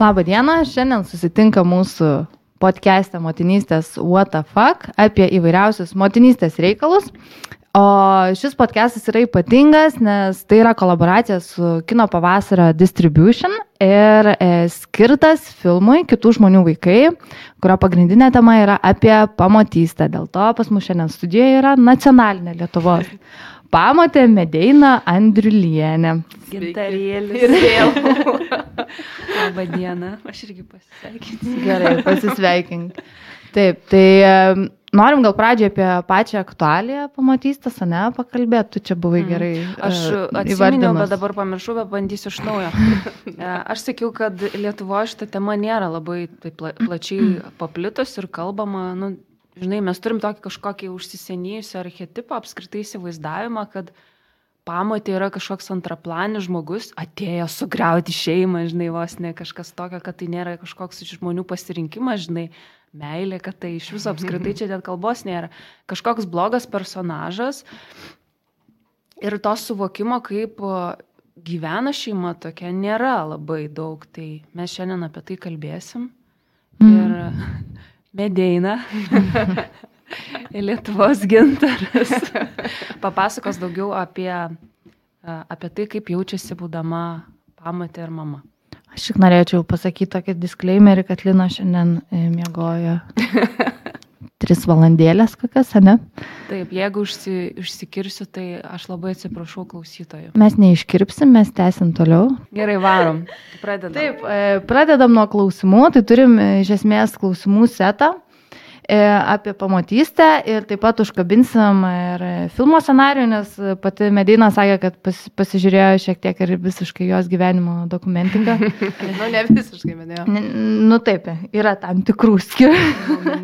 Labą dieną, šiandien susitinka mūsų podcast'e motinystės What the Fuck apie įvairiausius motinystės reikalus. O šis podcastas yra ypatingas, nes tai yra kolaboracija su Kino pavasario Distribution ir e, skirtas filmui Kitų žmonių vaikai, kurio pagrindinė tema yra apie pamatystę. Dėl to pas mus šiandien studijoje yra nacionalinė Lietuvos pamatė Medeina Andriulienė. Gintarėlis. Ir vėl. Labą dieną, aš irgi pasisveikinsiu. Gerai, pasisveikink. Taip, tai norim gal pradžioje apie pačią aktualiją pamatystas, ne, pakalbėti, tu čia buvai mm. gerai. Aš uh, atsiminiau, bet dabar pamiršau, bet bandysiu iš naujo. E, aš sakiau, kad Lietuvoje šitą temą nėra labai taip pla plačiai paplitus ir kalbama, nu, žinai, mes turim tokį kažkokį užsisenėjusią archetipą, apskritai įsivaizdavimą, kad pamatė yra kažkoks antraplanis žmogus, atėjo sugriauti šeimą, žinai, vos ne kažkas tokio, kad tai nėra kažkoks žmonių pasirinkimas, žinai, meilė, kad tai iš viso apskritai čia dėl kalbos nėra. Kažkoks blogas personažas ir to suvokimo, kaip gyvena šeima tokia, nėra labai daug. Tai mes šiandien apie tai kalbėsim. Mm. Ir Medeina. Lietuvos gintaras. Papasakos daugiau apie, apie tai, kaip jaučiasi būdama pamatė ir mama. Aš tik norėčiau pasakyti tokį disclaimerį, kad Lina šiandien e, miegojo tris valandėlės kokias, ne? Taip, jeigu užsi, užsikirsiu, tai aš labai atsiprašau klausytojų. Mes neiškirpsim, mes tęsim toliau. Gerai, varom. Pradedam. Taip, e, pradedam nuo klausimų, tai turim e, iš esmės klausimų setą. E, apie pamatystę ir taip pat užkabinsim ir filmo scenarių, nes pati Medina sakė, kad pas, pasižiūrėjo šiek tiek ir visiškai jos gyvenimo dokumentiką. nu, ne visiškai, bet jau. Nu taip, yra tam tikrų skirtumų.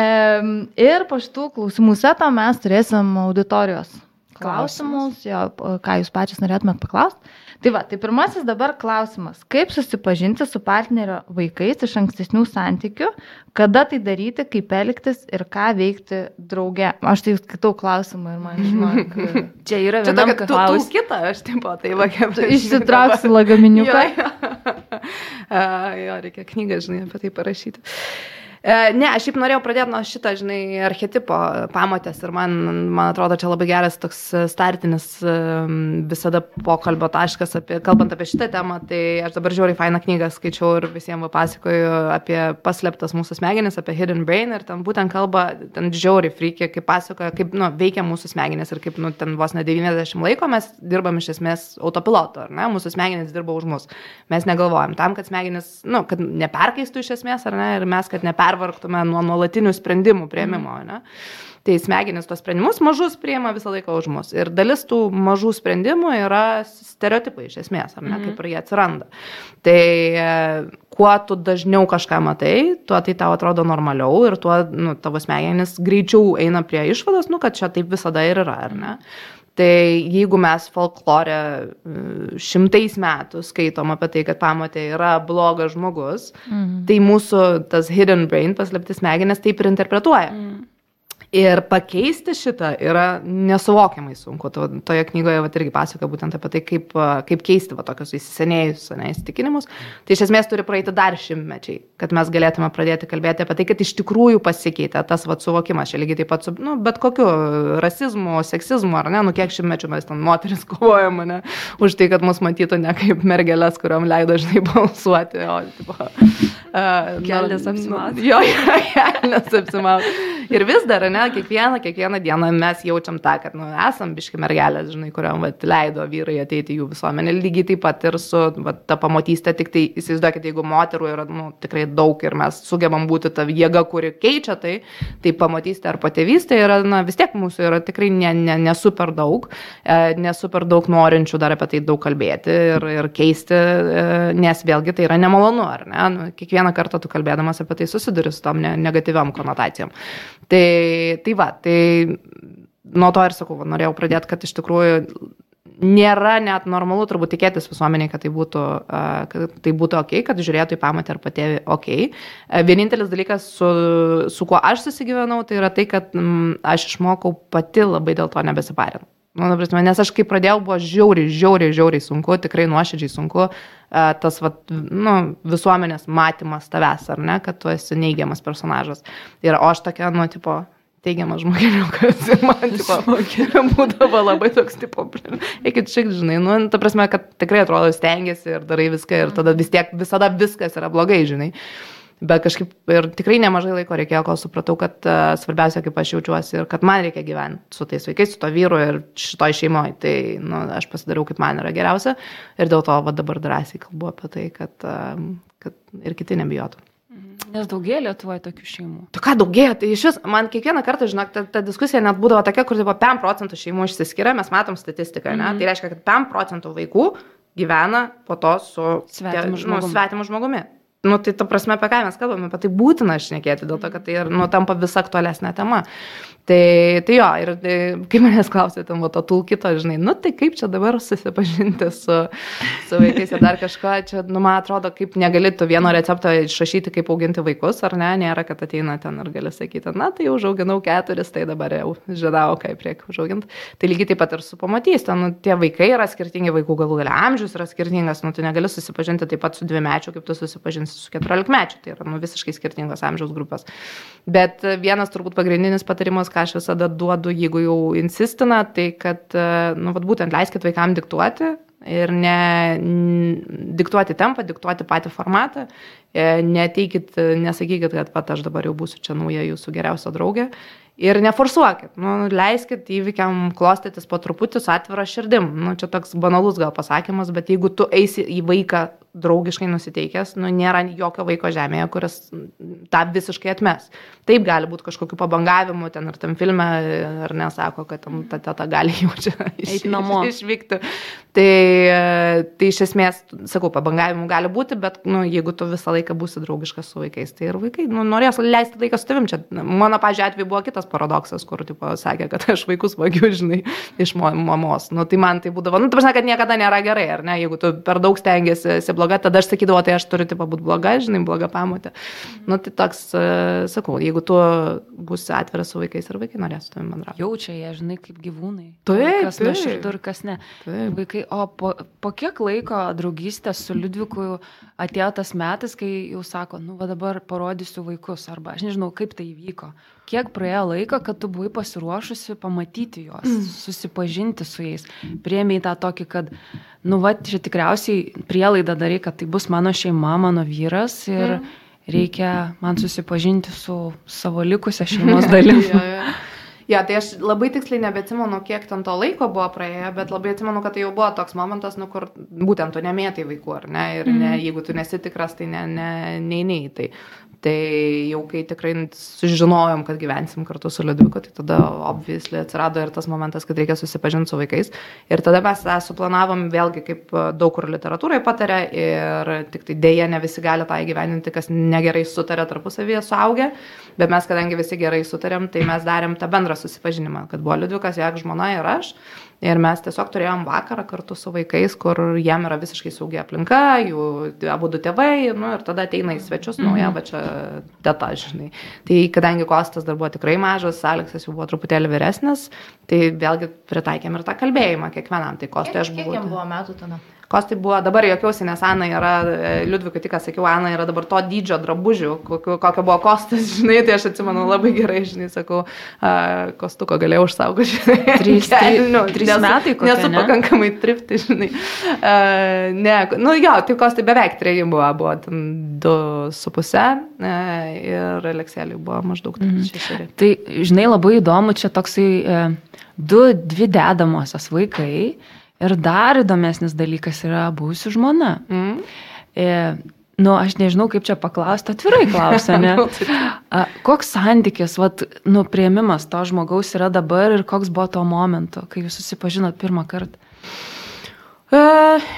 ir po šitų klausimų seto mes turėsim auditorijos klausimus, jo, ką jūs pačias norėtumėt paklausti. Tai va, tai pirmasis dabar klausimas. Kaip susipažinti su partnerio vaikais iš ankstesnių santykių, kada tai daryti, kaip elgtis ir ką veikti drauge? Aš tai skaitau klausimą ir man žinok. Čia yra viena tokia klausimas. Kita, aš taip pat, tai va, kaip. Išsitrauksiu lagaminiuką. jo, jo. uh, jo, reikia knygą, žinai, apie tai parašyti. E, ne, aš šiaip norėjau pradėti nuo šito, žinai, archetipo pamatės ir man, man atrodo, čia labai geras toks startinis e, visada pokalbio taškas, apie, kalbant apie šitą temą, tai aš dabar žiūriu fainą knygą, skaičiau ir visiems pasakoju apie paslėptas mūsų smegenis, apie Hidden Brain ir ten būtent kalba, ten žiauri frykė, kaip pasakoja, kaip nu, veikia mūsų smegenis ir kaip nu, ten vos ne 90 laiko mes dirbam iš esmės autopiloto, ar ne, mūsų smegenis dirba už mus. Mes negalvojam tam, kad smegenis, nu, kad neperkeistų iš esmės, ar ne, ir mes, kad neperkeistų pervargtume nuo nuolatinių sprendimų prieimimo. Ne? Tai smegenys tos sprendimus mažus priima visą laiką už mus. Ir dalis tų mažų sprendimų yra stereotipai iš esmės, ar ne, mhm. kaip ir jie atsiranda. Tai e, kuo tu dažniau kažką matai, tuo tai tau atrodo normaliau ir tuo nu, tavo smegenys greičiau eina prie išvados, nu, kad čia taip visada ir yra, ar ne. Tai jeigu mes folklore e, šimtais metų skaitom apie tai, kad pamatė yra blogas žmogus, mm. tai mūsų tas hidden brain, paslėptis smegenės, taip ir interpretuoja. Mm. Ir pakeisti šitą yra nesuvokiamai sunku. To, toje knygoje vat, irgi pasako būtent apie tai, kaip, kaip keisti va, tokius įsisenėjusius įsitikinimus. Tai iš esmės turi praeiti dar šimtmečiai, kad mes galėtume pradėti kalbėti apie tai, kad iš tikrųjų pasikeitė tas va, suvokimas. Čia lygiai taip pat su, nu, bet kokiu rasizmu, seksizmu, ar ne, nu kiek šimtmečių mes ten moteris kovojam, ne, už tai, kad mus matytų ne kaip mergelės, kuriuom leido žinai balsuoti, o, tipo, kelnes apsimauti. Jo, jo, kelnes apsimauti. Ir vis dar, ne, kiekvieną, kiekvieną dieną mes jaučiam tą, kad nu, esam biški mergelės, žinai, kuriuom vat, leido vyrai ateiti jų visuomenę. Lygiai taip pat ir su vat, ta pamatystė, tik tai įsivaizduokit, jeigu moterų yra nu, tikrai daug ir mes sugebam būti ta jėga, kuri keičia tai, tai pamatystė ar patėvystė yra, na, vis tiek mūsų yra tikrai ne, ne, ne super daug, e, ne super daug norinčių dar apie tai daug kalbėti ir, ir keisti, e, nes vėlgi tai yra nemalonu, ar ne? Nu, kiekvieną kartą tu kalbėdamas apie tai susiduri su tom ne, negatyviam konotacijom. Tai, tai va, tai nuo to ir sakau, norėjau pradėti, kad iš tikrųjų nėra net normalu turbūt tikėtis visuomeniai, kad tai būtų, kad tai būtų ok, kad žiūrėtų į pamatę ar patėvi ok. Vienintelis dalykas, su, su kuo aš susigyvenau, tai yra tai, kad m, aš išmokau pati labai dėl to nebesiparinti. Nu, prasme, nes aš kai pradėjau, buvo žiauriai, žiauriai, žiauriai sunku, tikrai nuoširdžiai sunku tas vat, nu, visuomenės matymas tavęs, ar ne, kad tu esi neigiamas personažas. Ir o aš tokia, nu, tipo, teigiamas žmogeliukas ir man tipo, būdavo labai toks, tipo, eikit šiek, žinai, nu, ta prasme, kad tikrai atrodo stengiasi ir darai viską ir tada vis tiek visada viskas yra blogai, žinai. Bet kažkaip ir tikrai nemažai laiko reikėjo, kol supratau, kad uh, svarbiausia, kaip aš jaučiuosi ir kad man reikia gyventi su tais vaikais, su to vyru ir šitoj šeimoje. Tai nu, aš pasidariau, kaip man yra geriausia ir dėl to va, dabar drąsiai kalbu apie tai, kad, uh, kad ir kiti nebijotų. Nes daugėja Lietuvoje tokių šeimų. Tu ką daugėja, tai iš vis, man kiekvieną kartą, žinok, ta, ta diskusija net būdavo tokia, kur tipo 5 procentų šeimų išsiskiria, mes matom statistiką, ne? Mm -hmm. Tai reiškia, kad 5 procentų vaikų gyvena po to su svetimu žmogumi. Nu, svetimu žmogumi. Nu, tai ta prasme, apie ką mes kalbame, apie tai būtina šnekėti, dėl to, kad tai ir, nu, tampa vis aktualesnė tema. Tai, tai jo, ir tai, kai manęs klausė, ten, va, to tulkito, žinai, nu tai kaip čia dabar susipažinti su, su vaikais ir dar kažko, čia, nu, man atrodo, kaip negali tu vieno recepto išrašyti, kaip auginti vaikus, ar ne, nėra, kad ateina ten ir gali sakyti, na, tai užauginau keturis, tai dabar jau žinau, kaip reikia užauginti. Tai lygiai taip pat ir su pamatys, ten, nu, tie vaikai yra skirtingi, vaikų galų galia amžius yra skirtingas, nu, tu negali susipažinti taip pat su dvimečiu, kaip tu susipažinsi su keturiolikmečiu, tai yra, nu, visiškai skirtingos amžiaus grupės. Bet vienas turbūt pagrindinis patarimas, ką aš visada duodu, jeigu jau insistina, tai kad, e, nu, vat, būtent leiskit vaikam diktuoti ir ne diktuoti tempą, diktuoti patį formatą, e, neteikit, nesakykit, kad pat aš dabar jau būsiu čia nauja jūsų geriausia draugė ir neforsuokit, nu, leiskit įvykiam klostytis po truputį su atvira širdim. Nu, čia toks banalus gal pasakymas, bet jeigu tu eisi į vaiką draugiškai nusiteikęs, nu, nėra jokio vaiko žemėje, kuris tą visiškai atmes. Taip gali būti kažkokiu pabangavimu, ten ir tam filme, ar nesako, kad tam ta teta gali jau čia iš, išvykti. Tai, tai iš esmės, sakau, pabangavimų gali būti, bet nu, jeigu tu visą laiką būsi draugiškas su vaikais, tai ir vaikai nu, norės leisti laiką su tavim. Čia, mano, pažiūrėjau, atveju buvo kitas paradoksas, kur tipo, sakė, kad aš vaikus vagiu, žinai, iš mamos. Nu, tai man tai būdavo, nu, tu pasakė, kad niekada nėra gerai, ar ne, jeigu tu per daug stengiasi, esi bloga, tada aš sakydavau, tai aš turiu, tipo, būti bloga, žinai, bloga pamotė. Nu, tai toks, uh, sakau, jeigu tu būsi atviras su vaikais ir vaikai norės su tavimi bendrauti. Jaučia jie, žinai, kaip gyvūnai. Taip, kas nuoširdų ir kas ne. Taip. Vaikai, o po, po kiek laiko draugystės su Liudviku atėjo tas metas, kai jau sako, nu, va dabar parodysiu vaikus, arba aš nežinau, kaip tai įvyko. Kiek praėjo laiko, kad tu buvai pasiruošusi pamatyti juos, mm. susipažinti su jais. Priemiai tą tokį, kad, nu, va, čia tikriausiai prielaida darai, kad tai bus mano šeima, mano vyras ir mm. reikia man susipažinti su savo likusią šeimos dalimi. jo, jo. Ja, tai aš labai tiksliai nebeatsimenu, kiek ten to laiko buvo praėję, bet labai atsimenu, kad tai jau buvo toks momentas, nu, kur būtent tu nemėtai vaikų, ar ne, ir ne, jeigu tu nesi tikras, tai ne, ne, nei, nei. Tai Tai jau kai tikrai sužinojom, kad gyvensim kartu su Liudviku, tai tada obviously atsirado ir tas momentas, kad reikia susipažinti su vaikais. Ir tada mes tą suplanavom vėlgi, kaip daug kur literatūrai patarė ir tik tai dėja ne visi gali tą įgyveninti, kas negerai sutarė tarpusavyje suaugę, bet mes kadangi visi gerai sutarėm, tai mes darėm tą bendrą susipažinimą, kad buvo Liudvikas, jak žmona ir aš. Ir mes tiesiog turėjom vakarą kartu su vaikais, kur jiem yra visiškai saugi aplinka, jų abu du tėvai, nu, ir tada ateina į svečius, -hmm. nauja, va čia teta, žinai. Tai kadangi Kostas dar buvo tikrai mažas, Aleksas jau buvo truputėlį vyresnis, tai vėlgi pritaikėm ir tą kalbėjimą kiekvienam. Tai Kostui aš buvau. Kiek jam buvo metų tada? Kostai buvo, dabar jokiausi, nes Ana yra, Liudvikai tik sakiau, Ana yra dabar to dydžio drabužių, kokio, kokio buvo Kostas, žinai, tai aš atsimenu labai gerai, žinai, sakau, uh, Kostuko galėjau užsaugoti, žinai. Trys, kelnių, trys nesu, metai kokie, Nesu ne? pakankamai tripti, žinai. Uh, ne, nu jo, tai Kostai beveik treji buvo, buvo ten du su pusė uh, ir Aleksėliui buvo maždaug mm. šešeri. Tai, žinai, labai įdomu, čia toksai e, du, dvi dedamosios vaikai ir dar įdomesnis dalykas yra būsiu žmona. Mm. E, nu, aš nežinau, kaip čia paklausti, atvirai klausia, ne? A, koks santykis, vat, nu, prieimimas to žmogaus yra dabar ir koks buvo to momento, kai jūs susipažinot pirmą kartą? E,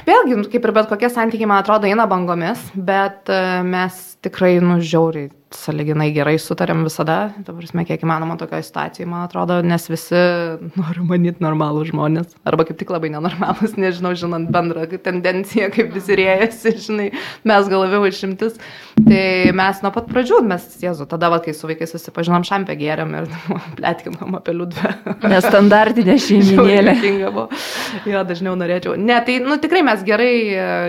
Vėlgi, kaip ir bet kokie santykiai, man atrodo, eina bangomis, bet e, mes tikrai, nu, žiauriai, saliginai gerai sutarėm visada, ta prasme, kiek įmanoma tokioje situacijoje, man atrodo, nes visi noriu manyti normalų žmonės, arba kaip tik labai nenormalus, nežinau, žinant bendrą tendenciją, kaip visi rėjasi, žinai, mes gal labiau išimtis. Tai mes nuo pat pradžių, mes, Jėzu, tada, va, kai su vaikais susipažinom, šampę gėrėm ir plėtkinom apie liudvę. Nestandartinė šeiminėlė. Jo, dažniau norėčiau. Ne, tai, nu, tikrai mes gerai,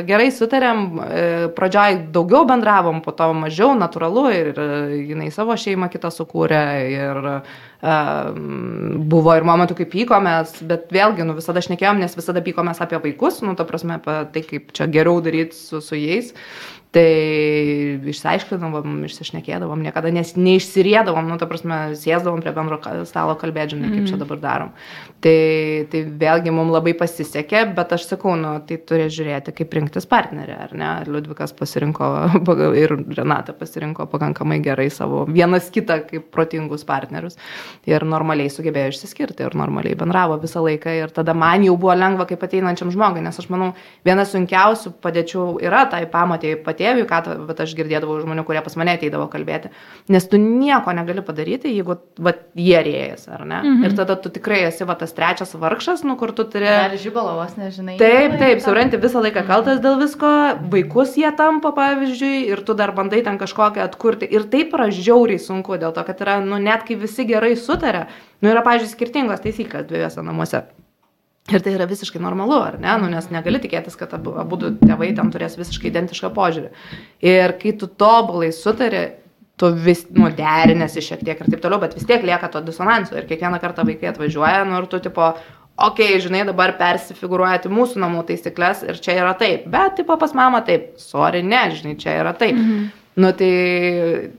gerai sutarėm, e, pradžioj daugiau bendravom, po to mažiau, natūralu, ir e, jinai savo šeimą kitą sukūrė, ir uh, buvo ir momentų, kai pykomės, bet vėlgi, nu, visada šnekėjom, nes visada pykomės apie vaikus, nu, ta prasme, apie tai, kaip čia geriau daryti su, su jais. Tai išsiaiškinavom, išsišnekėdavom, niekada nes, neišsirėdavom, nu, ta prasme, sėsdavom prie bendro stalo kalbėti, žinai, kaip čia Mhm. dabar darom. Tai, tai vėlgi mums labai pasisekė, bet aš sakau, nu, tai turi žiūrėti, kaip rinktis partnerį, ar ne? Liudvikas pasirinko ir Renata pasirinko pakankamai gerai savo vienas kitą kaip protingus partnerius ir normaliai sugebėjo išsiskirti ir normaliai bendravo visą laiką ir tada man jau buvo lengva kaip ateinančiam žmogui, nes aš manau, viena sunkiausių padėčių yra tai pamatėjai patėviui, ką vat aš girdėdavau žmonių, kurie pas mane ateidavo kalbėti, nes tu nieko negali padaryti, jeigu vat, jie rėjas, ar ne? Mhm. Ir tada tu tikrai esi va, tas trečias vargšas, nu kur tu turi... Ar žibalovas, nežinai. Taip, taip, supranti, visą laiką kaltas dėl visko, vaikus jie tampa, pavyzdžiui, ir tu dar bandai ten kažkokią atkurti. Ir taip yra žiauriai sunku, dėl to, kad yra, nu, net kai visi gerai sutarė, nu, yra, pavyzdžiui, skirtingos taisyklės dviejose namuose. Ir tai yra visiškai normalu, ar ne? Nu, nes negali tikėtis, kad abu, abu tėvai ten turės visiškai identišką požiūrį. Ir kai tu tobulai sutari, tu vis, nu, derinėsi šiek tiek ir taip toliau, bet vis tiek lieka to disonanso. Ir kiekvieną kartą vaikai atvažiuoja, nu, ir tu tipo, okei, okay, žinai, dabar persifiguruojate mūsų namų taisyklės ir čia yra taip. Bet, tipo, pas mamą taip, sorry, ne, žinai, čia yra taip. Mhm. Nu, tai,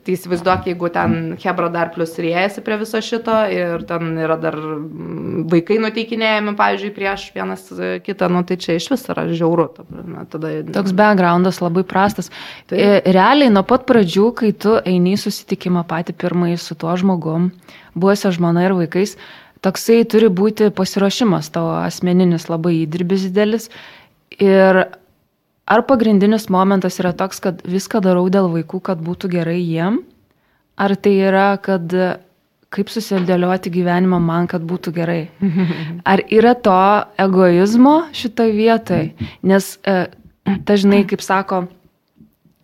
tai įsivaizduok, jeigu ten Hebra dar plus rėjasi prie viso šito ir ten yra dar mm, vaikai nuteikinėjami, pavyzdžiui, prieš vienas e, kitą, nu, tai čia iš vis yra žiauru. Tada, Toks backgroundas labai prastas. Taip. E, Realiai nuo pat pradžių, kai tu eini susitikimą patį pirmąjį su tuo žmogum, buvusią žmoną ir vaikais, toksai turi būti pasiruošimas tavo asmeninis labai įdirbis didelis. Ir ar pagrindinis momentas yra toks, kad viską darau dėl vaikų, kad būtų gerai jiem, ar tai yra, kad e, kaip susidėlioti gyvenimą man, kad būtų gerai. Ar yra to egoizmo šitoje vietoje? Nes e, dažnai, kaip sako, e,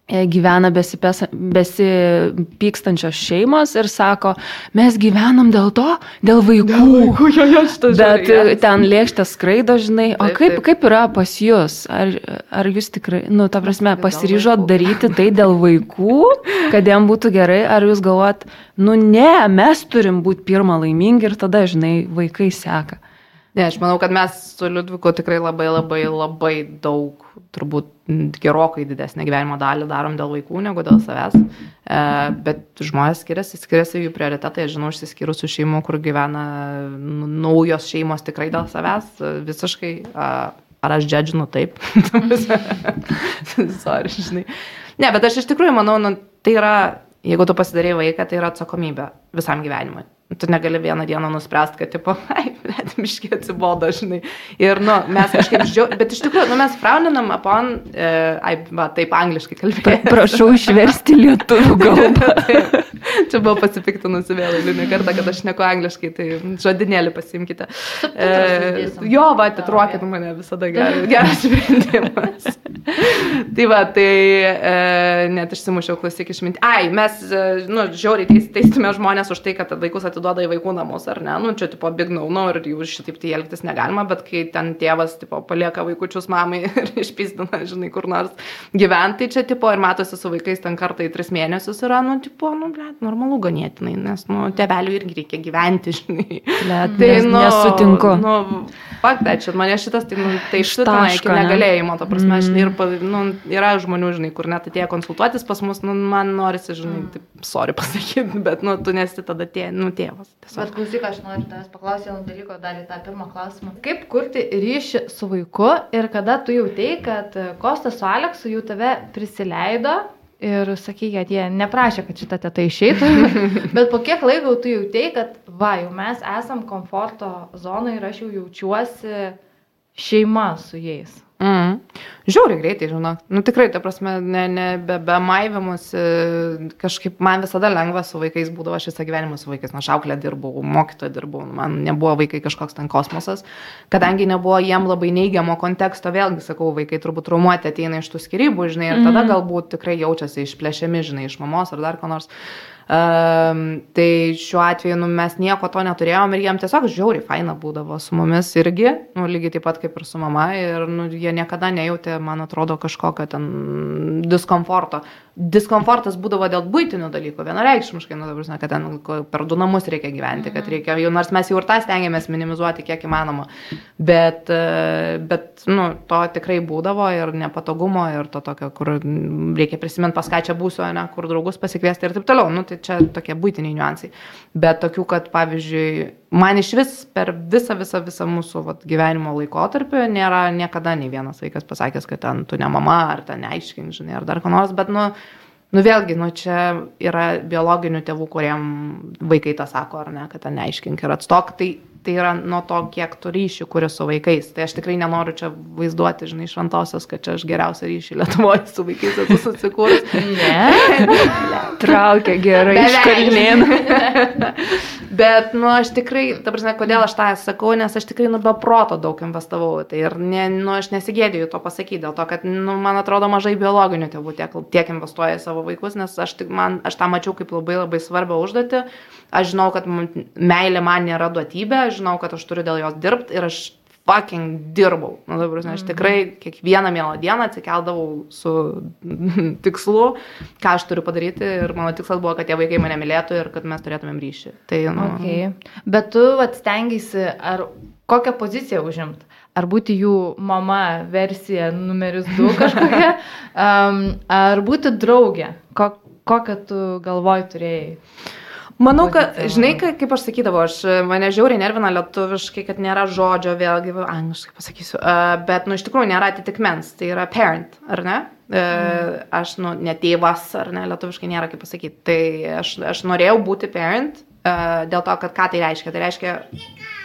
gyvena besipes- besipykstančios šeimos ir sako, mes gyvenam dėl to, dėl vaikų. jo, jo, šitas Bet e, ten lėkštė skraido, žinai, o Taip, kaip, taip. kaip yra pas jūs? Ar, ar jūs tikrai, nu, ta prasme, Dėl pasiryžot vaikų. daryti tai dėl vaikų, kad jam būtų gerai, ar jūs galvot, nu ne, mes turim būti pirmą laimingi ir tada, žinai, vaikai seka. Ne, aš manau, kad mes su Liudviku tikrai labai labai labai daug, turbūt gerokai didesnę gyvenimo dalį darom dėl vaikų negu dėl savęs. E, bet žmonės skiriasi, skiriasi jų prioritetai. Aš žinau išsiskyrusių šeimų, kur gyvena naujos šeimos tikrai dėl savęs, e, visiškai. E, ar aš džedžinu taip? Sorry, žinai. Ne, bet aš iš tikrųjų manau, nu, tai yra, jeigu tu pasidarai vaiką, tai yra atsakomybė visam gyvenimui. Tu negali vieną dieną nuspręsti, kad, tipo, ai, bet miškiai atsibodo, žinai. Ir, nu, mes kažkaip žiau, bet iš tikrųjų, nu, mes frauninam upon, e, ai, va, taip angliškai kalbėjome. Prašau išversti lietuvių kalbą. Čia buvo pasipiktinusi vėl eilinį kartą, kad aš neku angliškai, tai žodinėlį pasimkite. Uždėsim. jo, va, atitruokit mane visada geras, geras sprendimas. tai va, tai e, net išsimušiau klausyk išminti. Ai, mes, e, nu, žiauriai teis, teistume žmonės už tai, kad vaikus atiduoda į vaikų namus, ar ne? Nu, čia, tipo, big no, no, ir jau šitaip tai elgtis negalima, bet kai ten tėvas, tipo, palieka vaikučius mamai ir išpysdina, žinai, kur nors gyventi, čia, tipo, ir matosi su vaikais ten kartą į tris mėnesius yra, nu, tipo, nu, blėt, normalu ganėtinai, nes, nu, tėvelių irgi reikia gyventi, žinai. Blet, Tai, nes- nu, nesutinku. Nu, fakt, čia mane šitas, tai, nu, tai šitas iki negalėjimo, ta prasme, Mm. ir, pa- nu, yra žmonių, žinai, kur net atėjo konsultuotis pas mus, nu, man norisi, žinai, Mm. taip, sorry pasakyti, bet, nu, tu nesi tada tė, nu, tėvas. Tiesiog. Bet klausyk, aš noriu tavęs paklausyti vieno dalyko, dar į tą pirmą klausimą. Kaip kurti ryšį su vaiku ir kada tu jautei, kad Kostas su Aleksu jau tave prisileido ir sakai, kad jie neprašė, kad šitą tetą išeitų, bet po kiek laiko tu jautei, kad va, jau mes esam komforto zonoje ir aš jau jaučiuosi šeima su jais. Mm. Žiauriai greitai, žinok. Nu tikrai, ta prasme, ne, ne, be, be maivimus, kažkaip man visada lengva su vaikais būdavo, aš visą gyvenimą su vaikais, nuo šauklę dirbau, mokytoja dirbau, man nebuvo vaikai kažkoks ten kosmosas, kadangi nebuvo jiem labai neigiamo konteksto, vėlgi sakau, vaikai turbūt traumuoti ateina iš tų skirybų, žinai, ir tada galbūt tikrai jaučiasi išplėšiami, žinai, iš mamos ar dar ko nors. Um, tai šiuo atveju nu, mes nieko to neturėjom ir jiem tiesiog žiauriai faina būdavo su mumis irgi, nu, lygiai taip pat kaip ir su mama ir nu, jie niekada nejautė, man atrodo, kažkokio ten diskomforto. Diskomfortas būdavo dėl būtinių dalykų, vienareikšmiškai, nu, dabar, kad ten per du namus reikia gyventi, kad reikia, jau nors mes jau ir tą stengiamės minimizuoti kiek įmanoma, bet, bet nu, to tikrai būdavo ir nepatogumo ir to tokio, kur reikia prisiminti pas ką čia būsiu, ne, kur draugus pasikviesti ir taip toliau. Nu, tai čia tokie būtiniai niuansai. Bet tokių, kad pavyzdžiui, man iš vis per visą, visą, visą mūsų vat, gyvenimo laikotarpį nėra niekada nei vienas vaikas pasakęs, kad ten tu ne mama ar ten neaiškink, žinai, ar dar ko nors, bet, nu, Nu vėlgi, nu čia yra biologinių tėvų, kuriem vaikai tą sako, ar ne, kad ten neaiškink ir atstok. Tai tai yra nuo to, kiek tu ryšių kuri su vaikais. Tai aš tikrai nenoriu čia vaizduoti, žinai, šventosios, kad čia aš geriausią ryšį Lietuvoje su vaikais esu susikūrus. Ne. Traukia gerai iš kalnėnų. Bet, nu, aš tikrai, ta prasme, kodėl aš tą sakau, nes aš tikrai, nu, be proto daug investavau. Tai ir, ne, nu, aš nesigėdėjau to pasakyti, dėl to, kad, nu, man atrodo, mažai biologinių tėvų tiek, tiek investuoja į savo vaikus, nes aš, tik, man, aš tą mačiau kaip labai labai svarbią užduotį aš žinau, kad meilė man nėra duotybė, aš žinau, kad aš turiu dėl jos dirbti ir aš fucking dirbau. Nu, dabar, aš mhm. tikrai kiekvieną mielą dieną atsikeldavau su tikslu, ką aš turiu padaryti ir mano tikslas buvo, kad tie vaikai mane mylėtų ir kad mes turėtumėm ryšį. Tai, nu... okay. Bet tu atstengiasi, ar kokią poziciją užimti? Ar būti jų mama versija numeris 2 kažkokia, um, ar būti draugė? Ko, kokią tu galvoj turėjai? Manau, kad, žinai, kaip aš sakydavau, aš, mane žiauriai nervina lietuviškai, kad nėra žodžio, vėlgi, angliškai pasakysiu, uh, bet, nu, iš tikrųjų nėra atitikmens, tai yra parent, ar ne? Uh, mm. Aš, nu, ne tėvas, ar ne, lietuviškai nėra kaip pasakyti. Tai aš, aš norėjau būti parent, uh, dėl to, kad ką tai reiškia. Tai reiškia,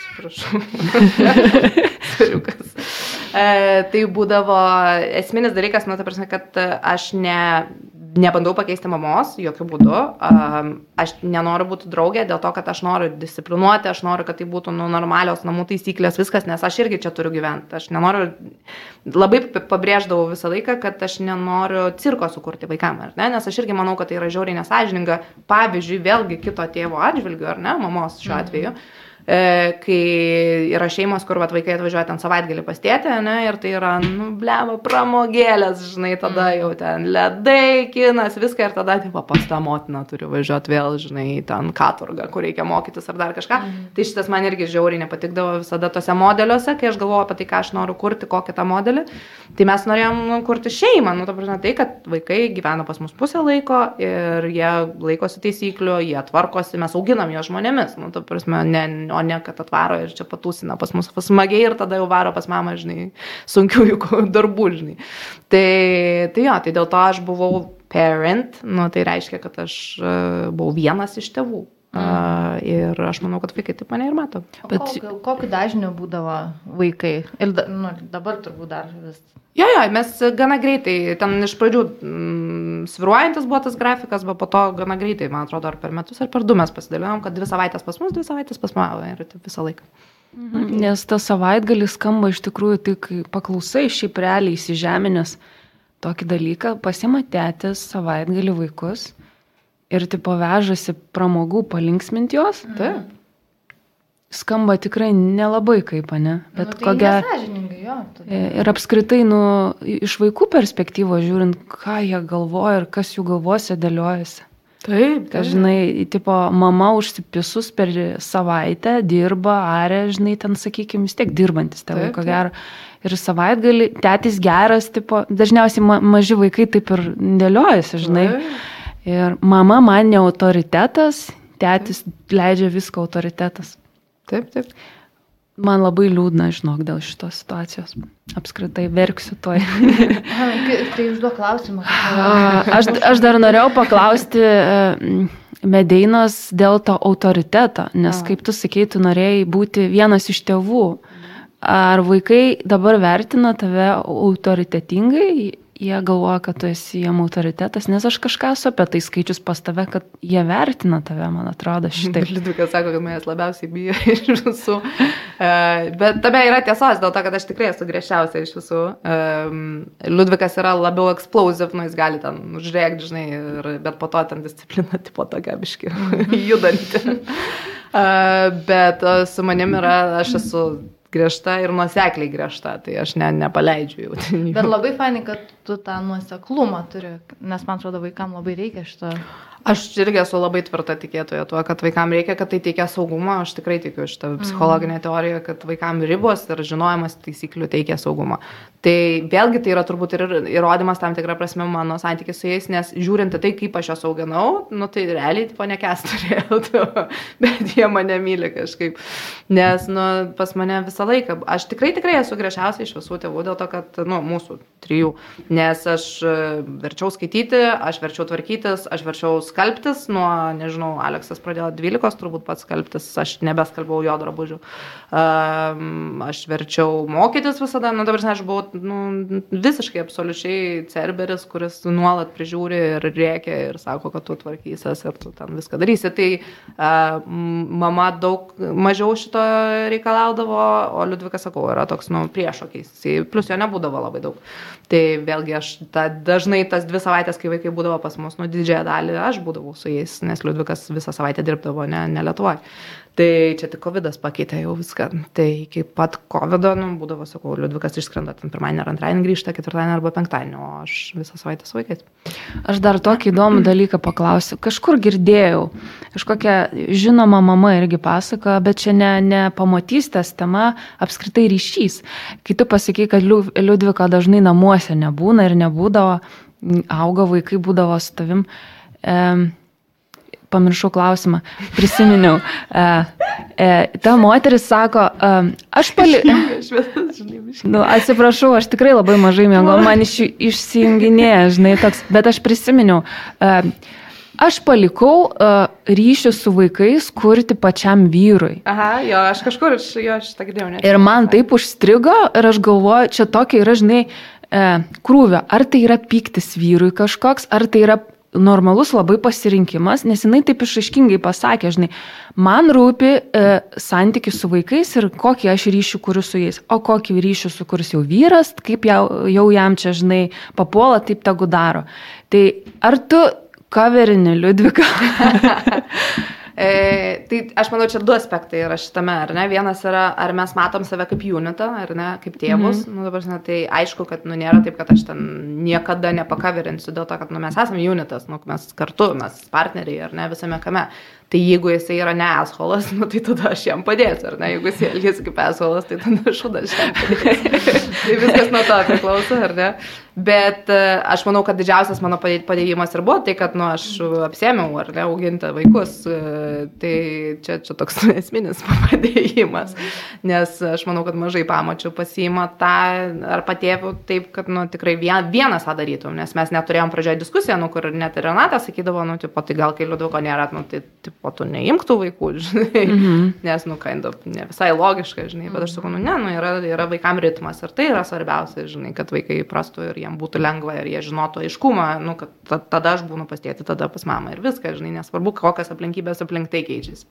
atsiprašau, suriukas. Uh, tai būdavo esminis dalykas, nu, ta prasme, kad aš ne nebandau pakeisti mamos, jokių būdų. Aš nenoriu būti draugė dėl to, kad aš noriu disciplinuoti, aš noriu, kad tai būtų nu, normalios namų taisyklės, viskas, nes aš irgi čia turiu gyventi. Aš nenoriu, labai pabrėždavau visą laiką, kad aš nenoriu cirko sukurti vaikam, ar ne? Nes aš irgi manau, kad tai yra žiauriai nesažininga, pavyzdžiui, vėlgi kito tėvo atžvilgiu, ar ne, mamos šiuo atveju. Mhm kai yra šeimos, kur vat, vaikai atvažiuoja ten savaitgalį pastėti, ne, ir tai yra, nu, blemo, pramogėlės, žinai, tada mm. jau ten ledai, kinas, viską ir tada, tipo, pas tą motiną turiu važiuoti vėl, žinai, ten katurgą, kur reikia mokytis ar dar kažką. Mm. Tai šitas man irgi žiauriai nepatikdavo visada tose modeliuose, kai aš galvoju apie tai, ką aš noriu kurti, kokį tą modelį. Tai mes norėjom nu, kurti šeimą, nu, ta prasme, tai, kad vaikai gyvena pas mus pusę laiko ir jie laikosi taisyklių, jie tvarkosi, mes auginam jo žmonėmis, nu, ta prasme, ne, o ne kad atvaro ir čia patūsina pas mus smagiai ir tada jau varo pas mamą, žinai, sunkiųjų darbų, žinai. Tai, tai jo, tai dėl to aš buvau parent, nu, tai reiškia, kad aš uh, buvau vienas iš tėvų. Mm. Ir aš manau, kad vaikai taip mane ir mato. Bet kokiu, kokiu dažniu būdavo vaikai? Ir da, nu, dabar turbūt dar vis. Jo, jo, mes gana greitai, ten iš pradžių mm, sviruojantis buvo tas grafikas, bet po to gana greitai, man atrodo, ar per metus, ar per du mes pasidalinom, kad dvi savaitės pas mus, dvi savaitės pas mamą ir visą laiką. Mhm. Nes tas savaitgalis skamba iš tikrųjų tik paklausai šiaip realiai įsižeminės tokį dalyką, pasimatėtis savaitgalį vaikus ir tipo vežasi pramogų palinksminti jos. Mhm. Taip. Skamba tikrai nelabai kaip, ne? Bet nu, tai kokia... Jo, tada. ir apskritai, nu, iš vaikų perspektyvos žiūrint, ką jie galvoja ir kas jų galvose dėliojasi. Taip, taip. Žinai, tipo, mama užsipisus per savaitę dirba, arė, žinai, ten, sakykime, vis tiek dirbantis tėvai, ko gero. Ir savaitgalį, tėtis geras, tipo, dažniausiai ma maži vaikai taip ir dėliojasi, žinai. Taip Ir mama man ne autoritetas, tėtis leidžia viską autoritetas. Taip, taip. Man labai liūdna, žinok, dėl šitos situacijos. Apskritai verksiu toj. tai užduok klausimą. aš, aš dar norėjau paklausti e, Medeinos dėl to autoriteto, nes kaip tu sakei, tu norėjai būti vienas iš tėvų. Ar vaikai dabar vertina tave autoritetingai, jie galvoja, kad tu esi jiem autoritetas, nes aš kažką esu apie tai skaičius pas tave, kad jie vertina tave, man atrodo, šitai. Liudvikas sako, kad manęs labiausiai bijo iš visų. Uh, bet tame yra tiesos, dėl to, kad aš tikrai esu griežčiausia iš visų. Um, Liudvikas yra labiau explosive, nu jis gali ten užrėkti, žinai, ir, bet po to ten disciplina tipo tokia biški judanti. Uh, bet su manim yra, aš esu griežta ir nuosekliai griežta, tai aš ne, nepaleidžiu jau. Bet labai fainai, kad tu tą nuoseklumą turi, nes man atrodo vaikams labai reikia šito. Aš irgi esu labai tvirta tikėtoja tuo, kad vaikams reikia, kad tai teikia saugumą. Aš tikrai tikiu šitą psichologinę mm. teoriją, kad vaikams ribos ir žinojimas taisyklių teikia saugumą. Tai vėlgi tai yra turbūt ir įrodymas tam tikrą prasme mano santykis su jais, nes žiūrint tai, kaip aš juos auginau, nu tai realiai tipo nekes turėjau, bet jie mane myli kažkaip. Nes nu, pas mane visą laiką, aš tikrai tikrai esu griežčiausiai iš visų tėvų dėl to, kad, nu, mūsų trijų, nes aš e, verčiau skaityti, aš verčiau tvarkytis, aš verčiau skalbtis, nuo, nežinau, Aleksas pradėjo 12, turbūt pats skalbtis, aš nebeskalbau jo drabužių. Um, aš verčiau mokytis visada, nu dabar aš buvau nu, visiškai absoliučiai cerberis, kuris nuolat prižiūri ir rėkia ir sako, kad tu tvarkysies ir tu ten viską darysi. Tai uh, mama daug mažiau šito reikalaudavo, o Liudvikas, sakau, yra toks, nu, priešokiais. Plus jo nebūdavo labai daug. Tai vėlgi aš ta, dažnai tas dvi savaitės, kai vaikai būdavo pas mus, nu, didžiąją dalį aš būdavau su jais, nes Liudvikas visą savaitę dirbdavo, ne, ne Lietuvoje. Tai čia tik COVID pakeitė jau viską. Tai iki pat COVID, nu, būdavo, sakau, Liudvikas išskrenda ten pirmadienį ar antradienį grįžta, ketvirtadienį arba penktadienį, o aš visą savaitę su vaikais. Aš dar tokį įdomų dalyką paklausiu. Kažkur girdėjau, kažkokia žinoma mama irgi pasako, bet čia ne, ne pamatystės tema, apskritai ryšys. Kai tu pasakai, kad Liudvika dažnai namuose nebūna ir nebūdavo, auga vaikai būdavo su tavim. E, pamiršau klausimą, prisiminiau. E, e, ta moteris sako, e, aš palikau. nu, atsiprašau, aš tikrai labai mažai mėgau, man iš, išsijunginėja, žinai, toks, bet aš prisiminiau. E, Aš palikau uh, ryšius su vaikais kurti pačiam vyrui. Aha, jo, aš kažkur iš jo šitą girdėjau. Ir man taip užstrigo ir aš galvoju, čia tokia yra, žinai, uh, krūvio. Ar tai yra piktis vyrui kažkoks, ar tai yra normalus labai pasirinkimas, nes jinai taip išaiškingai pasakė, žinai, man rūpi e, santykis su vaikais ir kokį aš ryšį kuriu su jais, o kokį ryšį sukurs jau vyras, kaip jau, jau jam čia, žinai, papuola, taip tegu daro. Tai ar tu kaverini Liudvika? E, tai aš manau, čia du aspektai yra šitame, ar ne? Vienas yra, ar mes matom save kaip unitą, ar ne, kaip tėvus. Mm -hmm. nu, dabar, ne, tai aišku, kad nu, nėra taip, kad aš ten niekada nepakaverinsiu dėl to, kad nu, mes esame unitas, nu, mes kartu, mes partneriai, ar ne, visame kame. Tai jeigu jisai yra ne asholas, nu, tai tada aš jam padėsiu, ar ne? Jeigu jis elgėsi kaip asholas, tai tada šudas jam padėsiu. tai viskas nuo to priklauso, ar ne? Bet e, aš manau, kad didžiausias mano padėjimas ir buvo tai, kad, nu, aš apsėmiau, ar ne, auginti vaikus. E, tai čia, čia toks esminis padėjimas. Nes aš manau, kad mažai pamačiau pasiima tą ar patėvių taip, kad, nu, tikrai vien, vienas tą darytum. Nes mes neturėjom pradžioje diskusiją, nu, kur net ir Renata sakydavo, nu, tipo, tai gal kai liuduko nėra, nu, tai, tai o tu neimk tų vaikų, žinai, mm -hmm. nes, nu, kind of, ne visai logiška, žinai, bet aš sakau, nu, ne, nu, yra, yra vaikam ritmas ir tai yra svarbiausia, žinai, kad vaikai įprastų ir jiem būtų lengva ir jie žinotų aiškumą, nu, kad tada aš būnu pas tėti, tada pas mamą ir viską, žinai, nesvarbu, kokias aplinkybės aplink tai keičiasi.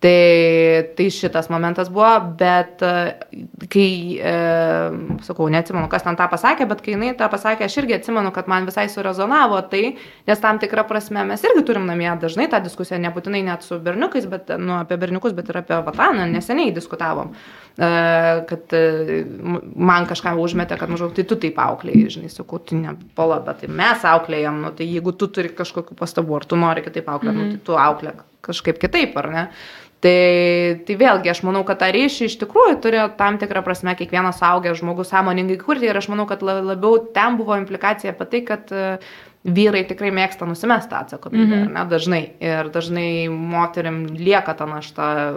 Tai, tai šitas momentas buvo, bet e, kai, e, sakau, neatsimenu, kas ten tą pasakė, bet kai jinai tą pasakė, aš irgi atsimenu, kad man visai surezonavo tai, nes tam tikrą prasme mes irgi turim namie dažnai tą diskusiją, nebūtinai net su berniukais, bet, nu, apie berniukus, bet ir apie Vataną, neseniai diskutavom, e, kad e, man kažką užmetė, kad maždaug tai tu taip auklėjai, žinai, sakau, tai ne pola, bet tai mes auklėjam, nu, tai jeigu tu turi kažkokių pastabų, ar tu nori kitaip auklėti, mm -hmm. nu, tai tu auklėk kažkaip kitaip, ar ne? Tai, tai vėlgi, aš manau, kad tą ryšį iš tikrųjų turi tam tikrą prasme kiekvienas augęs žmogus sąmoningai kurti ir aš manau, kad labiau ten buvo implikacija apie tai, kad e, vyrai tikrai mėgsta nusimesti tą atsakomybę, mm -hmm. ne, dažnai. Ir dažnai moterim lieka ta našta e,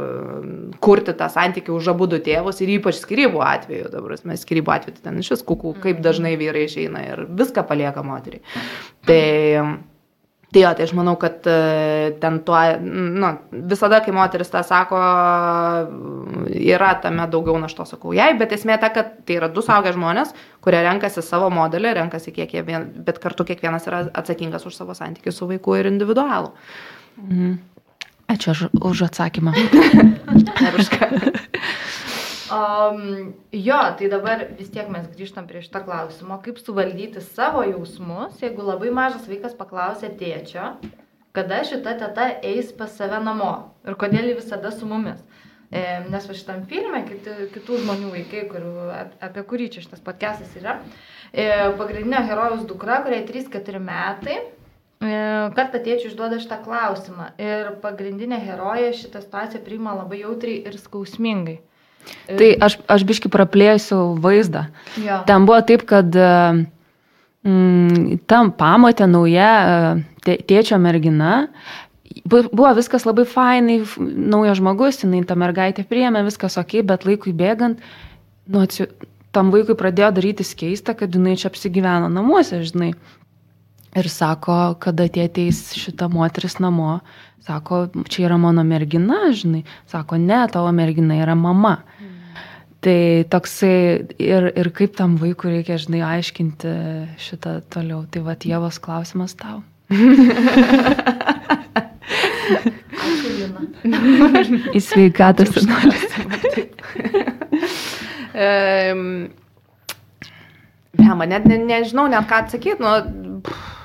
kurti tą santykių už abu du tėvus ir ypač skirybų atveju, dabar mes skirybų atveju tai ten iš vis kukų, kaip mhm. dažnai vyrai išeina ir viską palieka moteriai. Tai Tai jo, tai aš manau, kad e, ten tuo, nu, visada, kai moteris tą sako, yra tame daugiau našto, sakau jai, bet esmė ta, kad tai yra du saugę žmonės, kurie renkasi savo modelį, renkasi kiek jie, vien, bet kartu kiekvienas yra atsakingas už savo santykių su vaiku ir individualų. Mhm. Ačiū už, už atsakymą. Um, jo, tai dabar vis tiek mes grįžtam prie šitą klausimą, kaip suvaldyti savo jausmus, jeigu labai mažas vaikas paklausė tėčio, kada šita teta eis pas save namo ir kodėl ji visada su mumis. E, nes va šitam filme kiti, kitų žmonių vaikai, kurių, apie kurį čia šitas podcastas yra, e, pagrindinio herojus dukra, kuriai 3-4 metai, e, kartą tėčiui užduoda šitą klausimą ir pagrindinė herojė šitą situaciją priima labai jautriai ir skausmingai. Tai aš, aš biški praplėsiu vaizdą. Jo. Ten buvo taip, kad mm, tam pamatė nauja e, tė- tėčio mergina. Bu- Buvo viskas labai fainai, naujas žmogus, jinai tą mergaitę priėmė, viskas ok, bet laikui bėgant, nu, atsi, tam vaikui pradėjo darytis keista, kad jinai čia apsigyveno namuose, žinai. Ir sako, kada tie ateis šita moteris namo, sako, čia yra mano mergina, žinai. Sako, ne, tavo mergina yra mama. Tai toksai ir, ir kaip tam vaikui reikia, žinai, aiškinti šitą toliau. Tai va, Jėvos klausimas tau. Ačiū, Lina. Į sveikatos. Um, Blema, net ne, nežinau, net ką atsakyti. Nu,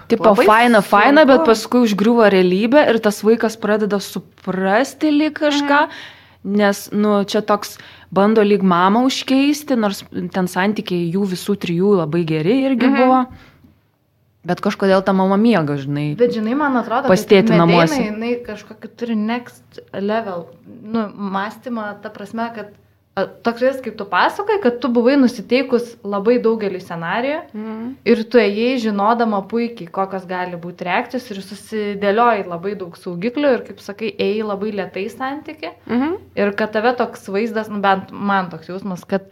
Tipo, labai faina, faina, bet sunku. paskui užgriuvo realybė ir tas vaikas pradeda suprasti lyg kažką, nes, nu, čia toks bando lyg mamą užkeisti, nors ten santykiai jų visų trijų labai geri irgi Mhm. buvo. Bet kažkodėl ta mama miega, žinai. Bet žinai, man atrodo, Pas tėtį Medeinai, namuose. jinai kažkokį turi next level, nu, mąstymą, ta prasme, kad toks vis, kaip tu pasakai, kad tu buvai nusiteikus labai daugelį scenarijų Mhm. ir tu ėjai žinodama puikiai, kokios gali būti reakcijos ir susidėliojai labai daug saugiklių ir, kaip sakai, ėjai labai lietai santyki Mhm. ir kad tave toks vaizdas, nu, bent man toks jausmas, kad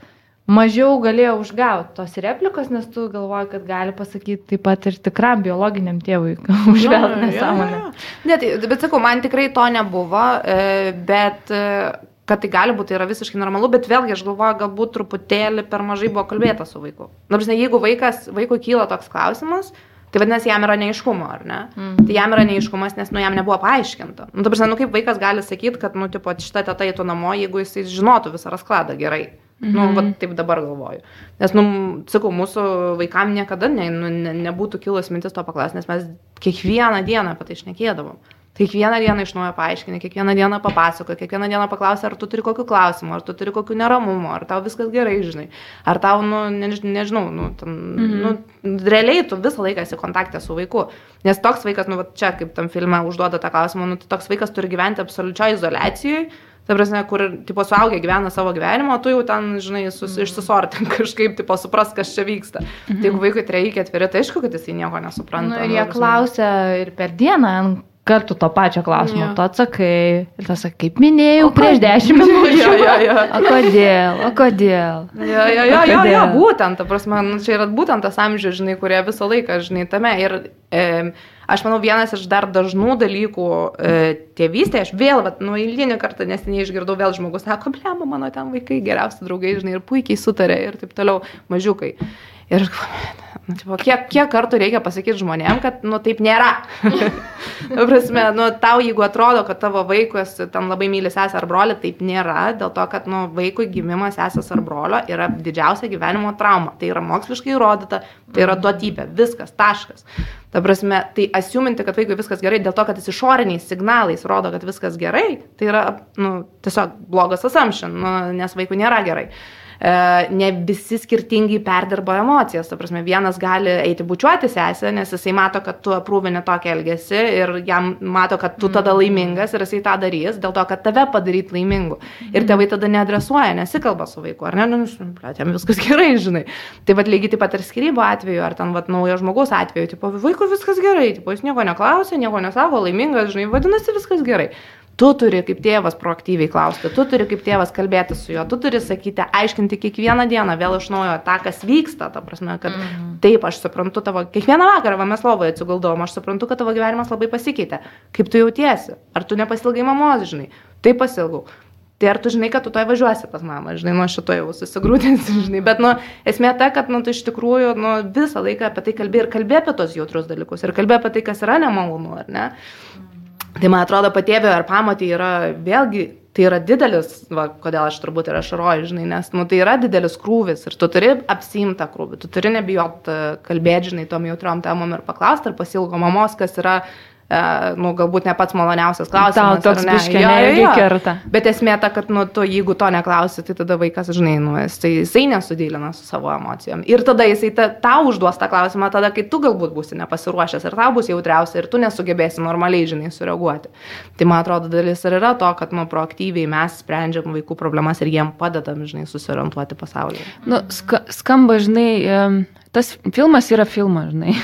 mažiau galėjo užgauti tos replikos, nes tu galvoji, kad gali pasakyti taip pat ir tikram biologiniam tėvui, Nu, nesąmonę. jo, jo. Ne, tai, bet sakau, man tikrai to nebuvo, e, bet e, kad tai gali būti, tai yra visiškai normalu, bet vėlgi aš galvoju, galbūt truputėlį per mažai buvo kalbėta su vaiku. Nors jeigu vaikas, vaikui kyla toks klausimas, tai vadinasi, jam yra neiškumo, ar ne? Mhm. Tai jam yra neiškumas, nes, nu, jam nebuvo paaiškinta. Nu, prasme, nu, kaip vaikas gali sakyti, kad, nu, tipo, šitą tetą eitų namo, jeigu jis žinotų visą raskladą gerai. Mhm. Nu, va, taip dabar galvoju. Nes, nu, sakau, mūsų vaikam niekada ne, nu, ne, nebūtų kilus mintis to paklausti, nes mes kiekvieną dieną apie tai šnekėdavom. Tai kiekvieną dieną iš naujo paaiškinai, kiekvieną dieną papasakoji, kiekvieną dieną paklausai, ar tu turi kokių klausimų, ar tu turi kokių neramumų, ar tau viskas gerai, žinai. Ar tau, nu, než, nežinau, nu, ten, mhm. nu, realiai tu visą laiką esi kontaktė su vaiku. Nes toks vaikas, nu, va, čia kaip tam filme užduoda tą klausimą, nu, tai toks vaikas turi gyventi absoliučioje izolacijoje. Ta prasme, kur, tipo, suaugę gyvena savo gyvenimą, o tu jau ten, žinai, sus, mm. išsisortink kažkaip, tipo, supras, kas čia vyksta. Mm -hmm. Tai jeigu vaikui treji ketveri, tai aišku, kad jisai nieko nesupranta. Nu, ir nu, jie klausia ir per dieną kartų to pačio klausimo. Jo. Tu atsakai. Ir tas, kaip minėjau, O prieš dešimt minučių. Jo, jo, jo. O kodėl? O kodėl? Jo, jo, jo, jo, jo, Kodėl? būtent, ta prasme, nu, čia yra būtent tas amžius, žinai, kurie visą laiką, žinai, tame. Ir e, aš manau, vienas iš dar dažnų dalykų e, tėvystėje, aš vėl, vat, nu, eilinį kartą neseniai išgirdau, vėl žmogus sako, blema, mano ten vaikai geriausi draugai, žinai, ir puikiai sutarė ir taip toliau, mažiukai. Ir nu, tipo, kiek, kiek kartų reikia pasakyti žmonėm, kad, nu, taip nėra. Ta prasme, nu, tau, jeigu atrodo, kad tavo vaikas ten labai myli sesę ar brolį, taip nėra, dėl to, kad, nu, vaikui gimimas sesės ar brolio yra didžiausia gyvenimo trauma. Tai yra moksliškai įrodyta, tai yra duotybė, viskas, taškas. Ta prasme, tai asiuminti, kad vaikui viskas gerai, dėl to, kad jis išoriniais signalais rodo, kad viskas gerai, tai yra, nu, tiesiog blogas assumption, nu, nes vaikui nėra gerai. E, ne visi skirtingai perdirba emocijas. Ta prasme, vienas gali eiti bučiuoti sesę, nes jisai mato, kad tu aprūvini tokį elgesį ir jam mato, kad tu tada laimingas ir jisai tą darys, dėl to, kad tave padaryti laimingu. Ir tėvai tada neadresuoja, nesikalba su vaiku, ar ne, nu, blėt, jam viskas gerai, žinai. Tai vad lygiai taip pat ir skirybų atveju, ar ten vad naujo žmogaus atveju, tipo, vaikui viskas gerai, tipo, jis nieko neklausė, nieko nesako, laimingas, žinai, vadinasi viskas gerai. Tu turi kaip tėvas proaktyviai klausti, tu turi kaip tėvas kalbėti su juo, tu turi sakyti, aiškinti kiekvieną dieną vėl iš naujo tą, kas vyksta, ta prasme, kad mm -hmm. taip, aš suprantu tavo, kiekvieną vakarą va, mes lovoje atsiguldavom, aš suprantu, kad tavo gyvenimas labai pasikeitė. Kaip tu jautiesi? Ar tu nepasilgai mamos, žinai? Taip pasilgau. Tai ar tu žinai, kad tu toj važiuosi pas mamą, žinai, nuo šito jau susigrūdinsi, žinai, bet, nu, esmė ta, kad, nu, tu iš tikrųjų, nu, visą laiką apie tai kalbė ir kalbė apie tos jautrus dalykus ir kalbė apie tai, kas yra nemalonu, ar ne? Mm. Tai man atrodo, patėvė ar pamatė yra vėlgi, tai yra didelis, va, kodėl aš turbūt ir ašaroju, žinai, nes nu, tai yra didelis krūvis ir tu turi apsimtą krūvį, tu turi nebijot e, kalbėti, žinai, tom jautriom temom ir paklausti, ar pasilgo mamos, kas yra nu, galbūt ne pats maloniausias klausimas. Tau toks biškė neirgi kerta. Bet esmė ta, kad, nu, tu, jeigu to neklausi, tai tada vaikas, žinai, nu, jisai, jisai nesudėlina su savo emocijom. Ir tada jisai ta, tau užduos tą klausimą, tada, kai tu galbūt būsi nepasiruošęs ir tau bus jautriausia ir tu nesugebėsi normaliai, žinai, sureaguoti. Tai man atrodo, dalis ir yra to, kad, nu, proaktyviai mes sprendžiam vaikų problemas ir jiem padedam, žinai, susiorientuoti pasaulyje. Nu, ska, skamba, žinai, tas filmas yra filmas, žinai.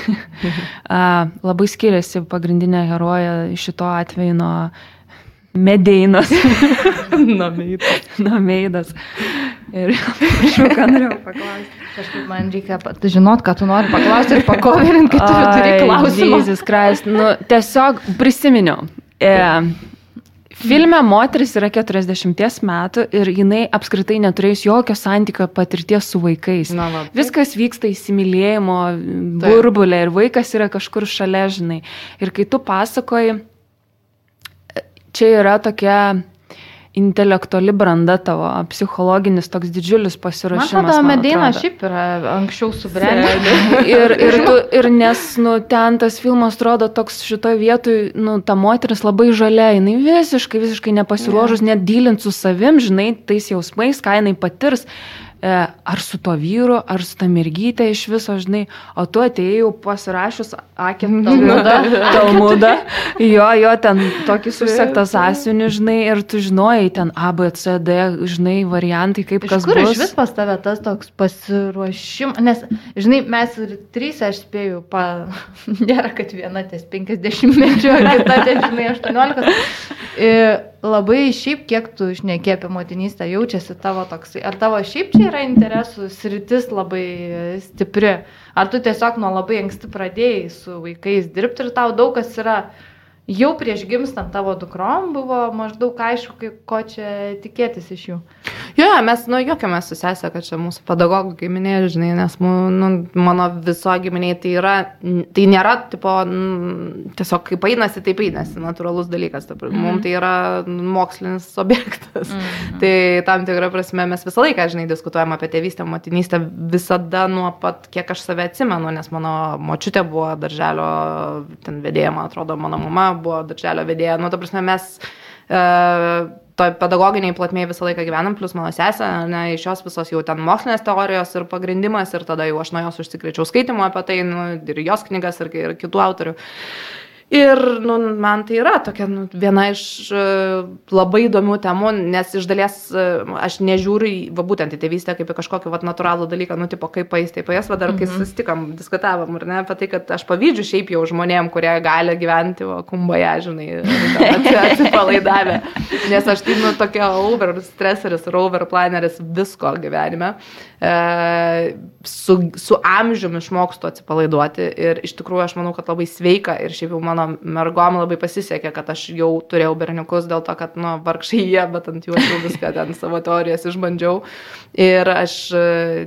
labai skiriasi pagrindinė heroja šito atveju nuo Medeinos. nuo Meidas. nuo Meidas. Ir aš ką norėjau paklausti. Kažkaip man reikia žinot, ką tu nori paklausti ir pakoverinti, kad tu turi klausimą. Jėzus Kristus, nu, tiesiog prisiminiau. E, Filme moteris yra 40 metų ir jinai apskritai neturėjus jokio santykio patirties su vaikais. Na, va, Viskas vyksta įsimylėjimo burbulė ir vaikas yra kažkur šalia, žinai. Ir kai tu pasakoji, čia yra tokia intelektuali branda tavo, psichologinis toks didžiulis pasiruošimas. Man atrodo, Medina šiaip yra anksčiau subrendęs. ir, ir, tu, ir nes, nu, ten tas filmas atrodo toks šitoje vietoje, nu, ta moteris labai žalia, jinai visiškai, visiškai nepasiruošus, yeah. net dylint su savim, žinai, tais jausmais, ką jinai patirs. E, ar su to vyru, ar su ta mergytė iš viso, žinai, o tu atėjai pasirašius akį Talmudą, Talmudą, jo, jo, ten tokį susektą sąsiunį, žinai, ir tu žinojai ten A, B, C, D, žinai, variantai, kaip iš kas kur bus. Iš vis pas tave tas toks pasiruošimas, nes, žinai, mes ir trys, aš spėjau, pa, nėra, kad viena ties 50 mečių, kita ties, žinai, 18. Labai šiaip, kiek tu išnekė apie motinystę, jaučiasi tavo toksai, ar tavo šiaip čia yra interesų sritis labai stipri, ar tu tiesiog nuo labai anksti pradėjai su vaikais dirbti ir tau daug kas yra jau prieš gimstant tavo dukrom buvo maždaug aišku, ko čia tikėtis iš jų. Jo, mes, nu, jokiamės su sesė, kad čia mūsų pedagogų giminė, žinai, nes nu, mano viso giminė tai yra, tai nėra, tipo, n, tiesiog kaip einasi, taip einasi, natūralus dalykas. Taip, mm -hmm. Mums tai yra mokslinis objektas. Mm -hmm. Tai tam tikrą prasme mes visą laiką, žinai, diskutuojam apie tėvystę, motinystę visada nuo pat, kiek aš save atsimenu, nes mano močiutė buvo darželio, ten vedėja, man atrodo, mano mama buvo darželio vedėja. Nu, ta prasme, mes uh, toj pedagoginiai plotmėje visą laiką gyvenam, plus mano sesė, ne, iš jos visos jau ten mokslinės teorijos ir pagrindimas, ir tada jau aš nuo jos užsikrėčiau skaitimo apie tai, nu, ir jos knygas, ir, ir kitų autorių. Ir nu, man tai yra tokia nu, viena iš uh, labai įdomių temų, nes iš dalies uh, aš nežiūriu, va būtent į tėvystę kaip į kažkokį vat, natūralų dalyką, nu, tipo, kaip paės, taip paės, va dar kai mm -hmm. susitikom, diskutavom, ar ne, apie tai, kad aš pavydžiu šiaip jau žmonėm, kurie gali gyventi va, kumboje, žinai, atsipalaidavę. Nes aš tai, nu, tokia over streseris over planeris visko gyvenime. E, su, su amžiumi išmokstu atsipalaiduoti ir iš tikrųjų aš manau, kad labai sveika ir šiaip jau mano mano mergom labai pasisekė, kad aš jau turėjau berniukus dėl to, kad, nu, vargšai jie, bet ant jų aš jau viską ten savo teorijas išbandžiau. Ir aš e,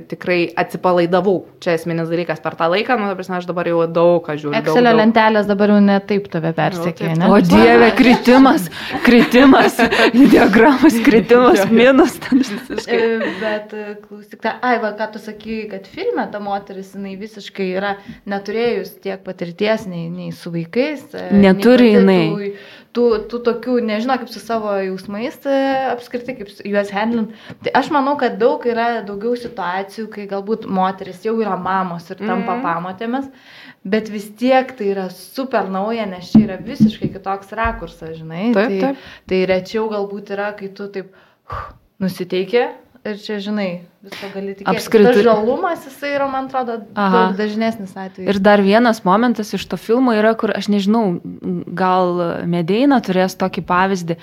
tikrai atsipalaidavau. Čia esminis dalykas per tą laiką, nu, prasme, aš dabar jau daug ką žiūriu. Excelio lentelės dabar jau netaip tave persekė, ne? O dieve, kritimas, kritimas, diagramas, kritimas, minus ten visiškai. E, bet e, klausyk, ta, ai, va, ką tu sakai, kad filme ta moteris, jinai visiškai yra neturėjus tiek patirties nei, nei su vaikais, jausmais. E, Neturi jinai. Tų, tų tokių, nežinau, kaip su savo jausmais, e, apskritai, kaip juos handlint. Tai aš manau, kad daug yra daugiau situacijų, kai galbūt moteris jau yra mamos ir tampa mm pamotėmis, bet vis tiek tai yra super nauja, nes čia yra visiškai kitoks rakursas, žinai. Taip, tai, taip. tai rečiau galbūt yra, kai tu taip nusiteikė, ir čia, žinai, visko gali tikėtis. Apskritai- Tas žalumas, jisai yra, man atrodo, dažnesnis atvejis. Ir dar vienas momentas iš to filmo yra, kur aš nežinau, gal Medeina turės tokį pavyzdį.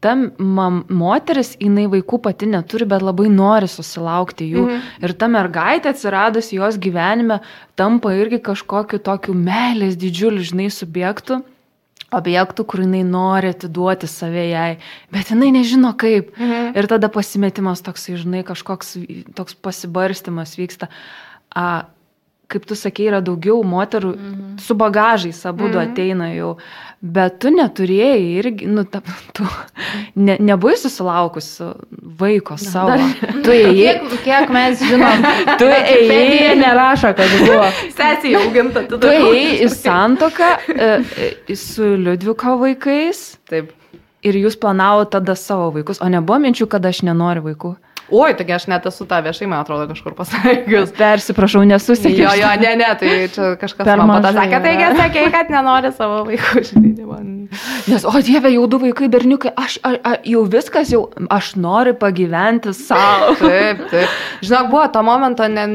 Ta mam, moteris, jinai vaikų pati neturi, bet labai nori susilaukti jų. Mhm. Ir ta mergaitė atsiradus jos gyvenime tampa irgi kažkokiu tokiu meilės didžiuliu, žinai, subjektu. Objektų, kur jinai nori atiduoti save jai, bet jinai nežino kaip. Mhm. Ir tada pasimetimas toks, žinai, kažkoks toks pasibarstimas vyksta. A, kaip tu sakei, yra daugiau moterų mhm. su bagažais, abu mhm. ateina jau, bet tu neturėjai irgi, nu, ta, tu ne, nebuvai susilaukus vaiko savo. Tu ėjai, Kiek, kiek mes žinom, tu ėjai, nerašo, kad buvo. Sesija auginta, tu tu ėjai į santoką e, e, su Liudviko vaikais Taip. ir jūs planavote tada savo vaikus, o nebuvo minčių, kad aš nenoriu vaikų. Oi, taigi aš net esu tą viešai, man atrodo, kažkur pasakius. Persiprašau, nesusikiau. Jo, jo, ne, ne, tai čia kažkas Per man pada mažai sakė, taigi sakė, kad nenori savo vaikų, žinai, tai man. Nes, o Dieve, jau du vaikai, berniukai, aš, a, a, jau viskas, jau aš noriu pagyventi savo. Taip, taip. Žinok, buvo to momento, ne,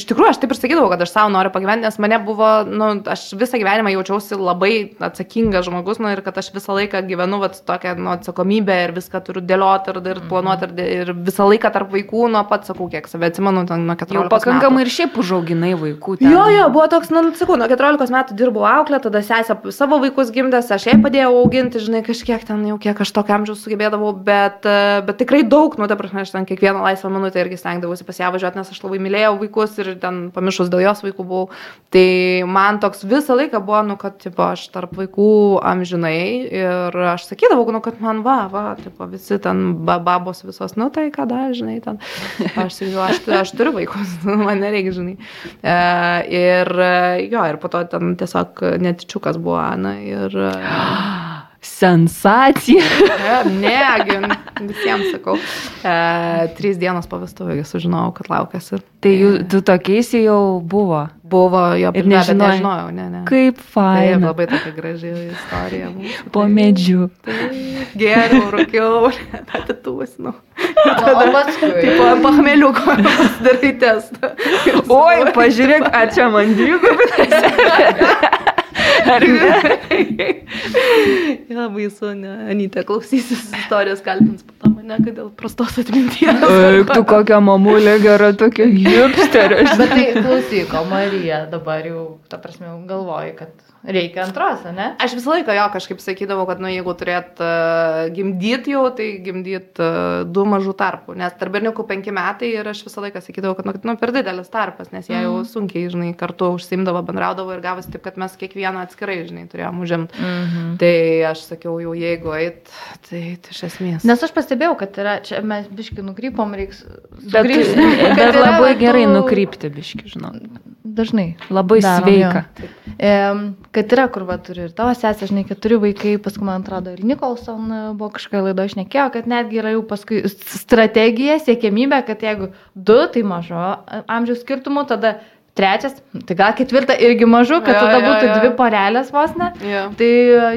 iš tikrųjų, aš taip ir sakydavau, kad aš savo noriu pagyventi, nes mane buvo, nu, aš visą gyvenimą jaučiausi labai atsakingas žmogus, nu, ir kad aš visą laiką gyvenu, vat, tokią, nu, atsakomybę ir viską turiu dėlioti ir, ir planuoti ir, ir visą laiką tarp vaikų, nuo pat sakau, kiek save atsimenu, ten nuo 14 Jau metų. pakankamai ir šiaip užauginai vaikų. ten. Jo, jo, buvo toks, nu, sakau, nuo 14 metų dirbau auklę, tada sesė savo vaikus gimdęs, aš jai padėjau auginti, žinai, kažkiek ten jau kiek aš tokio amžiaus sugebėdavau, bet, e, bet tikrai daug, nu, ta prasme, aš ten kiekvieną laisvą minutę irgi stengdavausi pas ją važiuoti, nes aš labai mylėjau vaikus ir ten pamišus dėl jos vaikų buvau. Tai man toks visą laiką buvo, nu, kad, tipo, aš tarp vaikų amžinai ir aš sakydavau, nu, kad man va, va, tipo, visi ten ba- babos visos, nu, tai ką dar, žinai, ten. Aš sakydavau, aš, aš turiu vaikus, man nereikia, žinai. E, ir e, jo, ir po to ten tiesiog netičiukas buvo Ana ir... e, Sensacija. Ne, gi, visiems sakau. E, trys dienos po vestuvių sužinojau, kad laukėsi. Tai jų, tu tokiais jau buvo. Buvo jo Ir bet nežinojai? nežinojau, ne, ne. Kaip Tai faina. labai tokia graži istorija. buvo. Po medžiu. Taip, Geriau, rūkiau, atitūsinu. O paskui. Taip, ant pahmeliuko pasidarai testą. Oi, pažiūrėk, ar čia man dvigubai. Ar ne? Ja, baisu, ne. Anytė klausysis istorijos, kalbins po to mane, kad dėl prastos atminties. Eik, tu kokią mamulę gerą, tokia hipsterė. Bet tai klausyk, o Marija dabar jau, ta prasme, galvoji, kad reikia antros, ne? Aš visą laiką jo kažkaip sakydavau, kad, nu, jeigu turėt uh, gimdyti jau, tai gimdyti uh, du mažų tarpų. Nes tarp berniukų penki metai ir aš visą laiką sakydavau, kad, nu, kad, nu per didelis tarpas, nes jie jau sunkiai, žinai, kartu užsimdavo, bendraudavo ir gavosi taip, kad mes kiekvieną atskirai, žinai, turėjom užimti. Mhm. Tai aš sakiau, jau jeigu eit, tai, tai iš esmės. Nes aš pastebėjau, kad yra, čia mes biški nukrypom, reiks. Bet, sugrįžti, kad bet yra labai tų- gerai nukrypti, biški, žinau. Dažnai. Labai Darom, sveika. Em, kad yra, kur va turi ir tavo sesė, žinai, keturi vaikai, paskui man atrodo ir Nikolson e, buvo kažkokia laido išnekėjo, kad netgi yra jau paskui strategija, siekėmybė, kad jeigu du, tai mažo e, amžiaus skirtumų, tada trečias, tai gal ketvirta irgi mažu, kad Jo, tada jo, būtų jo. dvi porelės vos ne. Jo. Tai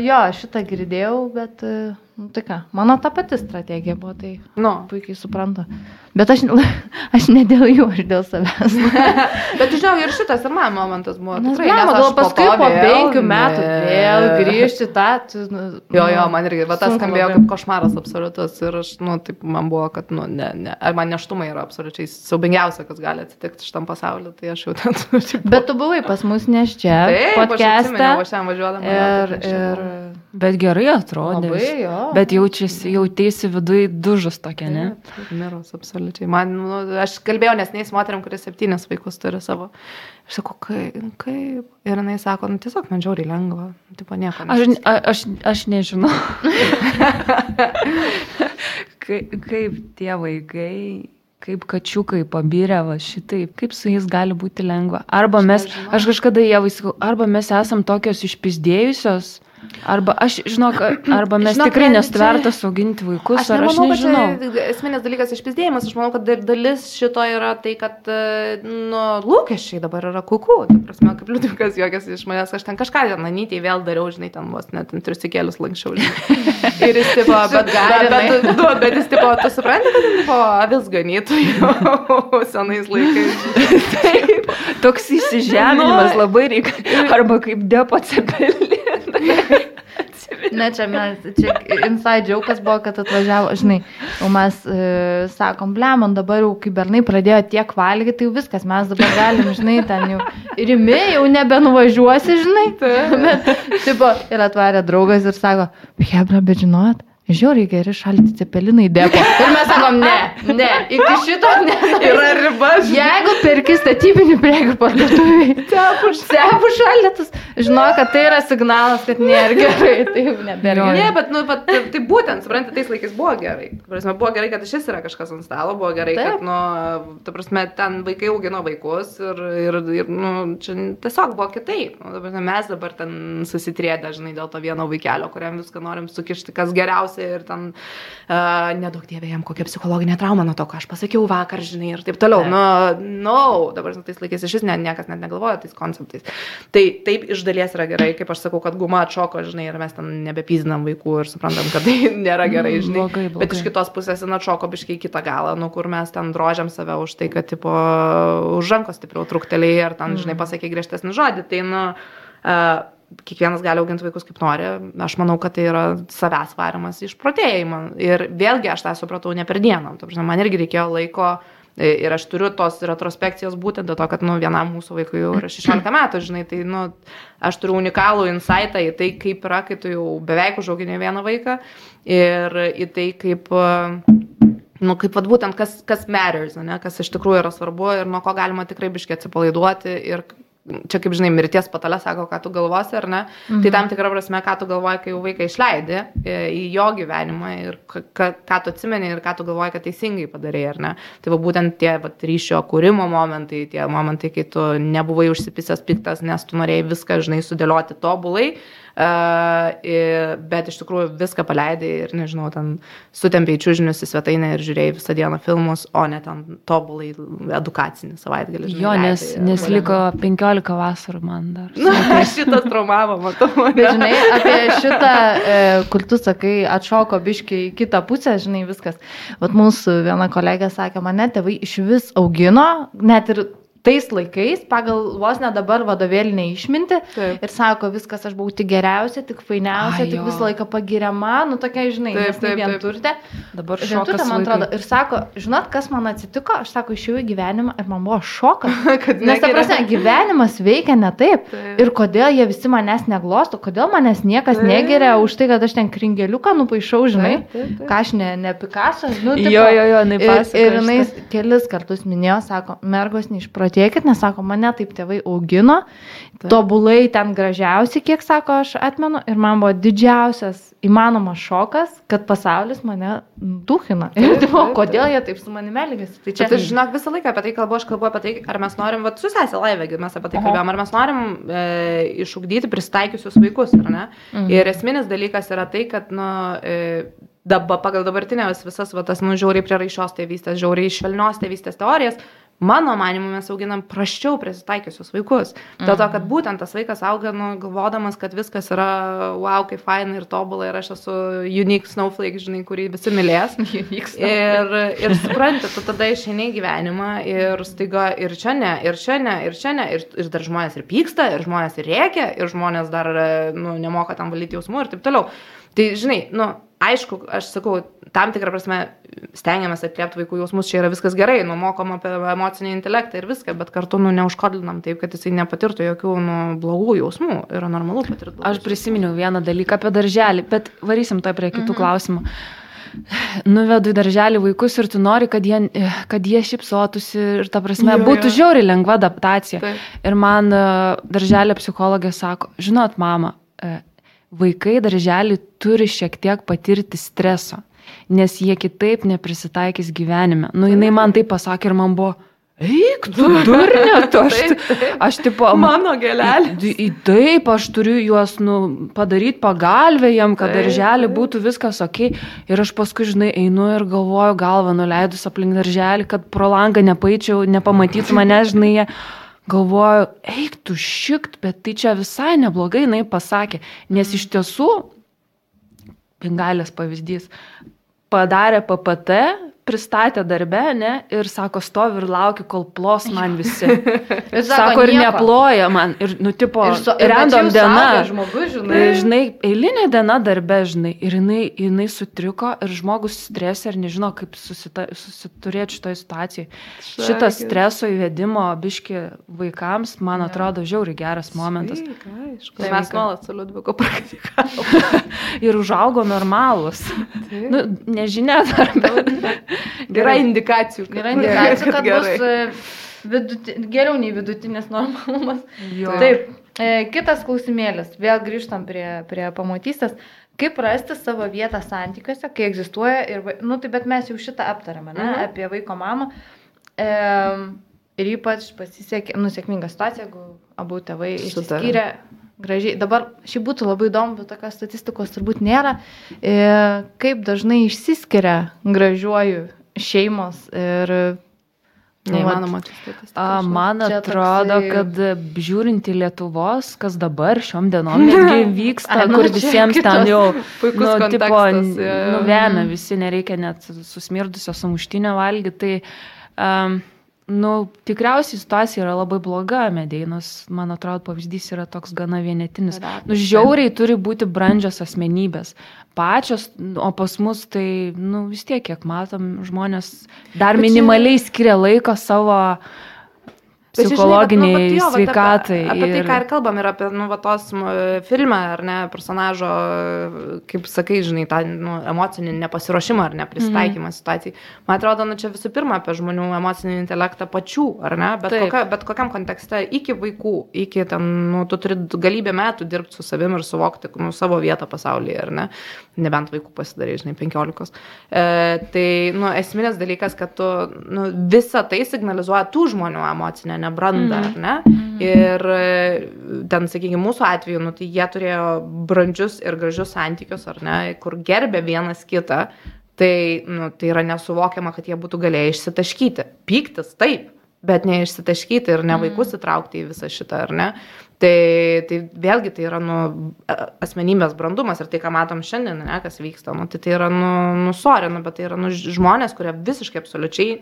jo, šitą girdėjau, bet, e, nu, tai ką, mano ta pati strategija buvo, tai Nu. puikiai suprantu. Bet aš, aš ne dėl jų, aš dėl savęs. Bet žinau, ir šitas ir man momentas buvo. Nes tikrai, galima, nes gal paskui po vėl penkių metų vėl grįžti tą. tu, nu, Jo, jo, nu, man irgi, va tas skambėjo kaip košmaras absoliutus ir aš, nu, taip, man buvo, kad, nu, ne, ne, ar man neštumai yra absoliučiai siaubingiausia, kas gali atsitikti šitam pasauliu, tai aš jau ten, nu, taip, Bet tu buvai pas mus nes čia, Taip, aš ten važiuodama. jo, Ir, ir Bet gerai atrodė. labai jo. Bet jaučiasi, jautėsi viduje dužus tokia, ne? Taip, Miros, absoliučiai. Man, nu, aš kalbėjau nesniai su moterim, kuris septynis vaikus turi savo. Aš sakau, kaip, kaip. Ir jinai sako, nu tiesiog man žiauriai lengva. Tipo, nieko. Aš, a- aš, aš nežinau. kaip, kaip tie vaikai, kaip kačiukai pabirė va šitaip, kaip su jais gali būti lengva. Arba mes, aš kažkada jie vaisakau, arba mes esam tokios išpizdėjusios, Arba aš, žinok, arba mes Žinok, tikrai ne, nestvertas auginti vaikus, Aš ar aš nemanau, kad nežinau. čia esminis dalykas išpizdėjimas, aš manau, kad dalis šito yra tai, kad, e, nu, lūkesčiai dabar yra kuku. Ta prasme, kaip liudikas juokiasi iš manęs, aš ten kažką ten nanytį vėl dariau, žinai, ten vos net ant trisikėlius lankščiau, žinai. Ir jis tipo, bet, bet, bet, bet, bet jis tipo, tu supranti, kad tipo avis ganytojų senais laikais. Taip, toks įsižeminimas Nu. labai reikia. Arba kaip depo cepelį. Ne, čia mes, čia inside jokas buvo, kad atvažiavo, žinai, o mes e, sakom, blemon, dabar jau, kai bernai pradėjo tiek valgyti, tai jau viskas, mes dabar galim, žinai, ten jau rimi, jau nebenuvažiuosi, žinai. Bet, tipo, ir atvarė draugas ir sako, hebra, bet žinot, žiauriai geri šalti cepelinai depo. Ir mes sakom, ne, ne, iki šito ne. Yra riba. Jeigu perki statybinių prekių parduotuviai, cepų šaldytus, žinok, kad tai yra signalas, kad nėra gerai, tai jau nebėra. Ne, bet, nu, bet tai, būtent, suprantate, tais laikais buvo gerai. Prasme, buvo gerai, kad šis yra kažkas ant stalo, buvo gerai, Taip. kad, nu, ta prasme, ten vaikai augino vaikus ir, ir, ir nu, čia tiesiog buvo kitaip. Nu, prasme, mes dabar ten susitrėdę, žinai, dėl to vieno vaikelio, kuriam viską norim sukišti, kas geriausia ir ten, uh, nedaug dievė jam kokia psichologinė trauma nuo to, ką aš pasakiau vakar, žinai, ir taip toliau. Taip. Nu, no, dabar tais laikais iš vis ne, niekas net negalvoja tais konceptais. Tai taip iš dalies yra gerai, kaip aš sakau, kad guma atšoko, žinai, ir mes ten nebepyzinam vaikų ir suprantam, kad tai nėra gerai, Mm, žinai. blogai, Bet iš blogai. kitos pusės jin atšoko biškai į kitą galą, nu, kur mes ten drožiam save už tai, kad, tipo, už rankos stipriau truktelėjai ar ten, žinai, pasakė griežtesnį žodį. Tai, nu, uh, kiekvienas gali auginti vaikus kaip nori. Aš manau, kad tai yra savęs varimas iš protėjimo. Ir vėlgi aš tą supratau ne per dieną. Prasme, Man irgi reikėjo laiko. e, Ir aš turiu tos retrospekcijos būtent dėl to, kad, nu, vienam mūsų vaikui jau yra 16 metų, žinai, tai, nu, aš turiu unikalų insightą į tai, kaip yra, kai tu jau beveik užauginė vieną vaiką ir į tai, kaip, e, nu, kaip, vat, būtent, kas, kas matters, ne, kas iš tikrųjų yra svarbu ir nuo ko galima tikrai biškiai atsipalaiduoti ir čia, kaip žinai, mirties patalė sako, ką tu galvosi, ar ne? Mhm. Tai tam tikrą prasme, ką tu galvoji, kai jau vaiką išleidi e, į jo gyvenimą ir ka- ką tu atsimeni ir ką tu galvoji, kad teisingai padarėjai, ar ne? Tai va būtent tie va, ryšio kūrimo momentai, tie momentai, kai tu nebuvai užsipisęs piktas, nes tu norėjai viską, žinai, sudėlioti tobulai, bet iš tikrųjų viską paleidai ir, nežinau, ten sutempiai čiūžinius į svetainę ir žiūrėjai visą dieną filmus, o ne ten tobulai edukacinį savaitgalį. žinai, Jo, nes, leidai, nes liko 15 vasarų man dar. Na, šitas traumavo, matau. Bet žinai, apie šitą, e, kur tu sakai, atšoko biški į kitą pusę, žinai, viskas. Vat mūsų viena kolegė sakė, mane tėvai iš vis augino, net ir tais laikais, pagal vos ne dabar vadovėlinę išminti. Taip. Ir sako, viskas, aš buvau tik geriausia, tik fainiausia, Ai, tik visą laiką pagiriama, nu tokia, žinai, Taip, tai taip, vien turite. Dabar šokas man atrodo, ir sako, žinot, kas man atsitiko, aš sako, išėjau į gyvenimą ir man buvo šokas. Nes, ta prasme, gyvenimas veikia ne taip. Taip. Ir kodėl jie visi manęs neglosto, kodėl manęs niekas Taip. negeria už tai, kad aš ten kringeliuką nupaišau, žinai. Taip, taip, taip. Ką aš ne, ne Picasso, nu, tipo. Jo, jo, jo, Ir, ir jinai kelis kartus minėjo, sako, mergos neišprotėkit, nes sako, mane taip tėvai augino, tobulai ten gražiausi, kiek sako, aš atmenu, ir man buvo didžiausias įmanomas šokas, kad pasaulis mane duhina. Ir Taip, tipo, taip, kodėl jie taip su manimi elgėsi. Tai Čia čia, aš žinok visą laiką apie tai kalbu, aš kalbu apie tai, ar mes norim, va, su sesė laivėgi mes apie tai Aha. kalbėjom, ar mes norim e, išugdyti pristaikiusius vaikus, ar ne? Mhm. Ir esminis dalykas yra tai, kad, nu, e, dabar pagal dabartinės visas, va, tas, nu, žiauriai prieraišios tėvystės, žiauriai švelnios tėvystės teorijas, mano manimu, mes auginam praščiau prisitaikiusius vaikus. Dėl to, kad būtent tas vaikas auga, nu, galvodamas, kad viskas yra, wow, kaip faina ir tobulai, ir aš esu unique snowflake, žinai, kurį visi mylės. Ir, ir supranti, tu tada išeini į gyvenimą ir staiga ir čia ne, ir čia ne, ir čia ne, ir, ir dar žmonės ir pyksta, ir žmonės ir rėkia, ir žmonės dar nu, nemoka tam valyti jausmų ir taip toliau. Tai žinai, nu, aišku, aš sakau, tam tikrą prasme stengiamės atliepti vaikų jausmus, čia yra viskas gerai, nu, mokom apie emocinį intelektą ir viską, bet kartu, nu, neužkodlinam taip, kad jisai nepatirtų jokių, nu, blogų jausmų. Yra normalu patirti Aš prisiminiau vieną dalyką apie darželį, bet varysim to prie kitų mhm. klausimų. Nuvedu į darželį vaikus ir tu nori, kad jie, kad jie šipsotųsi ir ta prasme Jo, būtų jo. žiauri lengva adaptacija. Taip. Ir man e, darželio psichologė sako, žinot, mama, e, vaikai darželį turi šiek tiek patirti streso, nes jie kitaip neprisitaikys gyvenime. Nu, jinai man tai pasakė ir man buvo, Eik, tu durnė, tu aš, aš tipo, Mano gelelė. Taip, aš turiu juos nu, padaryti pagalbę jam, kad Taip, darželį taip. būtų viskas ok. Ir aš paskui, žinai, einu ir galvoju galvą nuleidus aplink darželį, kad pro langą nepaičiau, nepamatytų mane, žinai, jie. Galvoju, eik tu šikt, bet tai čia visai neblogai, jinai pasakė. Nes iš tiesų, pingalės pavyzdys, padarė PPT, pristatė darbę, ne, ir sako, stovi ir laukia, kol plos man visi. Ir Sako, ir nieko. neploja man. Ir, nu, tipo, Ir su- ir random diena. žmogus, žinai. Žinai, eilinė diena darbe, žinai, ir jinai, jinai sutriko ir žmogus stresė ir nežino, kaip susita, susiturėti šitoje situacijoje. Šitas streso įvedimo biški vaikams, man atrodo, žiauriai geras momentas. Sveika, aišku. Taip, Mes nuolat su Liudviku praktikavom. Ir užaugo normalus. Nu, nežinia dar, bet. Yra indikacijų. Yra indikacijų, kad bus gerai. e, viduti, geriau nei vidutinis normalumas. Jo. Taip, e, kitas klausimėlis, vėl grįžtam prie, prie pamatystės. Kaip rasti savo vietą santykiuose, kai egzistuoja ir, vai- nu tai bet mes jau šitą aptarėme, ne, Mhm. apie vaiko mamą. E, ir ypač pasisekė, nusėkminga situacija, jeigu abu tėvai Sutarė. Gražiai. Dabar šį būtų labai įdomu, bet tokios statistikos turbūt nėra. E, kaip dažnai išsiskiria gražiuoju šeimos ir... nu, Neįmanoma čia statistikos. A, man atrodo, toksai- kad žiūrint į Lietuvos, kas dabar šiom dienom netgi vyksta, Ai, nu, kur visiems ten jau puikus nu, tipo, nuvena, visi nereikia net susmirdusio samuštinio valgyti. Tai, um, nu, tikriausiai situacija yra labai bloga medeinos, man atrodo, pavyzdys yra toks gana vienetinis. Nu, žiauriai turi būti brandžios asmenybės. Pačios, o pas mus tai, nu, vis tiek, kiek matom, žmonės dar minimaliai skiria laiko savo žinai, psichologiniai nu, jo, vat sveikatai. Apie, apie tai, ką ir kalbam, ir apie, nu, va, tos filme, ar ne, personažo, kaip sakai, žinai, tą nu, emocinį nepasiruošimą ar nepristaikymą mm. situacijai. Man atrodo, nu, čia visų pirma apie žmonių emocinį intelektą pačių, ar ne, bet, Taip. kokia, bet kokiam kontekste, iki vaikų, iki ten, nu, tu turi galybę metų dirbti su savim ir suvokti nu, savo vietą pasaulyje, ar ne, nebent vaikų pasidarai, žinai, penkiolikos. E, tai, nu, esminis dalykas, kad tu, nu, visą tai signalizuoja tų žmonių emocinę nebrandą, Mhm. ar ne? Ir e, ten, sakykime, mūsų atveju, nu, tai jie turėjo brandžius ir gražius santykius, ar ne, kur gerbė vienas kitą, tai, nu, tai yra nesuvokiama, kad jie būtų galėję išsitaškyti. Pyktis, taip, bet ne išsitaškyti ir ne vaikus įtraukti į visą šitą, ar ne? Tai, tai vėlgi tai yra nu, a- asmenybės brandumas ir tai, ką matom šiandien, ne, kas vyksta, nu, tai tai yra nu, nusorinu, bet tai yra nu, žmonės, kurie visiškai absoliučiai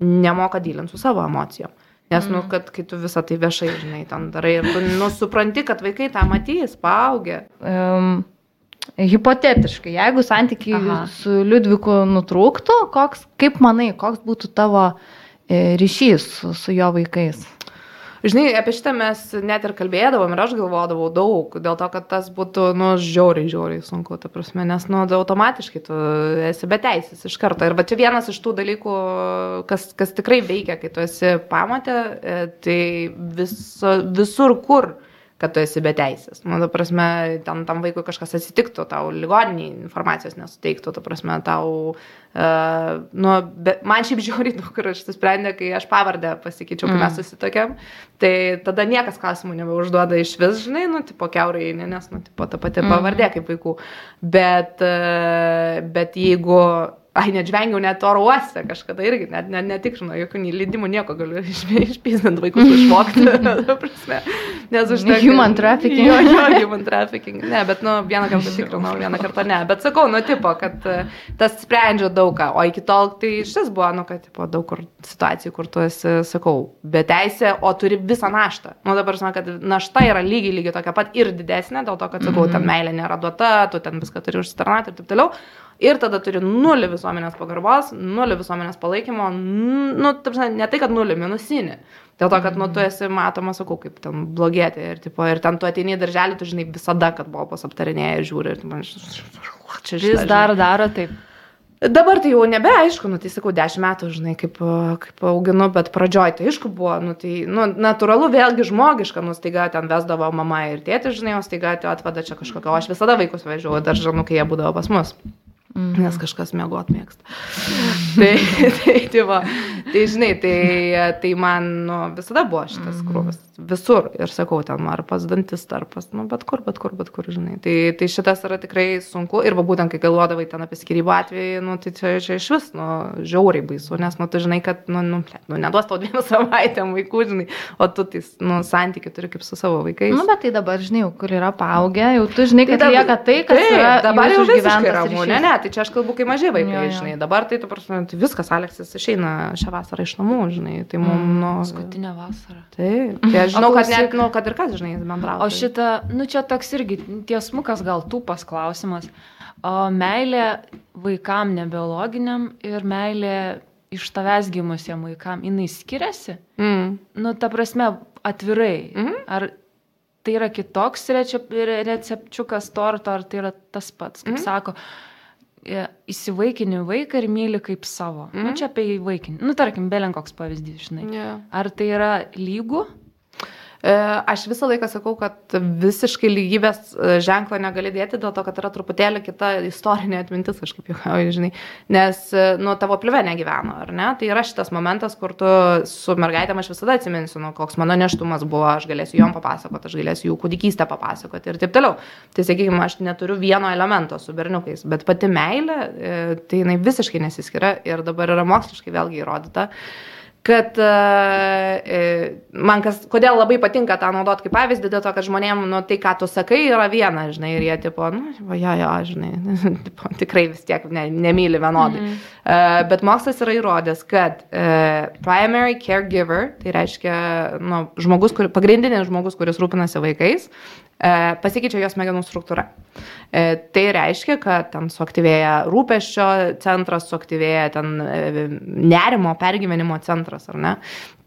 nemoka dylinti su savo emocijom. Nes, nu, kad kai tu visą tai viešai, žinai, ten darai ir tu, nu, supranti, kad vaikai tą matys, paaugę. Um, hipotetiškai, jeigu santykiai Aha. su Liudviku nutrūktų, koks, kaip manai, koks būtų tavo e, ryšys su, su jo vaikais? Žinai, apie šitą mes net ir kalbėdavom ir aš galvodavau daug, dėl to, kad tas būtų, nu, žiauriai, žiauriai sunku, ta prasme, nes, nu, automatiškai tu esi beteisės iš karto. Ir va čia vienas iš tų dalykų, kas, kas tikrai veikia, kai tu esi pamatę, e, tai viso, visur kur kad tu esi beteisės. Nu, ta prasme, ten tam vaikui kažkas atsitiktų, tau ligoniniai informacijos nesuteiktų, ta prasme, tau, uh, nu, be, man šiaip žiauriai daug kur aš susprendė, kai aš pavardę pasikeičiau, kai mm. mes susitokėm, tai tada niekas klausimų nebeužduoda iš vis, žinai, nu, tipo keurai, ne, nes, nu, tipo ta pati pavardė kaip vaikų. Bet, uh, bet jeigu Ai, net žvengiau net oro uoste kažkada irgi, net, net netikrinau, jokių leidimų, nieko galiu išpysnant vaikus išmokti. Nes užtenka. Human trafficking. Jo, jo, human trafficking. Ne, bet, nu, vieną kartą tikrinau, vieną kartą ne. Bet sakau, nu, tipo, kad e, tas sprendžia daug ką. O iki tol tai šis buvo, nu, kad, tipo, daug kur situacijų, kur tu esi, sakau, be teisė, o turi visą naštą. Nu, dabar, žinau, kad našta yra lygiai, lygiai tokia pat ir didesnė, dėl to, kad, sakau, ten meilė nėra duota, tu ten viską turi užsitarnauti ir taip toliau. Ir tada turi nulį visuomenės pagarbos, nulį visuomenės palaikymo, nu, taip sakant, ne tai, kad nulį, minusinį. Dėl to, kad, nu, tu esi matoma, sakau, kaip ten blogėti ir, tipo, ir ten tu ateini į darželį, tu žinai visada, kad buvo pas aptarinėję ir žiūri ir man čia Vis šitą, dar žinai. daro taip. Dabar tai jau nebeaišku, nu, tai sakau, dešimt metų, žinai, kaip, kaip auginu, bet pradžioj tai aišku buvo, nu, tai, nu, natūralu, vėlgi žmogiška, nu, staiga ten vesdavo mama ir tėtis, žinai, o staiga atėjo atveda čia kažkokio, o aš visada vaikus vežiau, dar žinau, kai jie būdavo pas mus. Mhm. Nes kažkas mėgot mėgsta. tai, tai, tai, va, tai, žinai, tai, tai man nu, visada buvo šitas mhm. krūvis. Visur. Ir sakau, ten ar pas dantis, ar pas, nu, bet kur, bet kur, bet kur, žinai. Tai, tai šitas yra tikrai sunku. Ir va, būtent, kai galvodavai ten apie skirybų atvejį, nu, tai čia, čia iš vis, nu, žiauriai baisu, nes, nu, tu žinai, kad, nu, nu, nu neduos tau dviem savaitėm vaikų, žinai, o tu, tai, nu, santykių turi kaip su savo vaikais. Nu, bet tai dabar, žinai, kur yra paaugę, jau tu žinai, kad tai lieka tai, kas tai, yra dabar jau visiškai ramu. Ne, ne, tai čia aš kalbu, kai maži vaikai, jo, jo. žinai, dabar tai, tu prasme, tai viskas, Aleksas išeina šią vasarą iš namų, žinai, tai mums, mm, nu... Paskutinę vasarą. Taip, tai aš žinau, kad net, nu, kad ir kas, žinai, bendrauja. O šitą, nu, čia toks irgi tiesmukas gal tūpas klausimas. O meilė vaikam nebiologiniam ir meilė iš tavęs gimusiem vaikam, jinai skiriasi? Mm. Nu, ta prasme, atvirai. Mm -hmm. Ar tai yra kitoks recepčiukas torto, ar tai yra tas pats, kaip mm -hmm. sako, įsivaikini vaiką ir myli kaip savo. Mm. Nu, čia apie įvaikinį. Nu, tarkim, belen koks pavyzdys, žinai. Yeah. Ar tai yra lygų? E, aš visą laiką sakau, kad visiškai lygybės e, ženklo negali dėti dėl to, kad yra truputėlį kita istorinė atmintis, kažkaip jau, žinai, nes, e, nu, tavo plive negyveno, ar ne? Tai yra šitas momentas, kur tu su mergaitėm aš visada atsiminsiu, nu, koks mano neštumas buvo, aš galėsiu jom papasakoti, aš galėsiu jų kūdikystę papasakoti ir taip toliau. Tai, sakykime, aš neturiu vieno elemento su berniukais, bet pati meilė, tai jinai visiškai nesiskiria ir dabar yra moksliškai vėlgi įrodyta kad uh, man kas, kodėl labai patinka tą naudot kaip pavyzdį, dėl to, kad žmonėm, nu, tai, ką tu sakai, yra viena, žinai, ir jie, tipo, nu, jo, jo, žinai, tipo, tikrai vis tiek ne, nemyli vienodai. Mm. Uh, bet mokslas yra įrodęs, kad uh, primary caregiver, tai reiškia, nu, žmogus, kur, pagrindinis žmogus, kuris rūpinasi vaikais, pasikeičia jos smegenų struktūra. E, tai reiškia, kad ten suaktyvėja rūpeščio centras, suaktyvėja ten e, nerimo pergyvenimo centras, ar ne?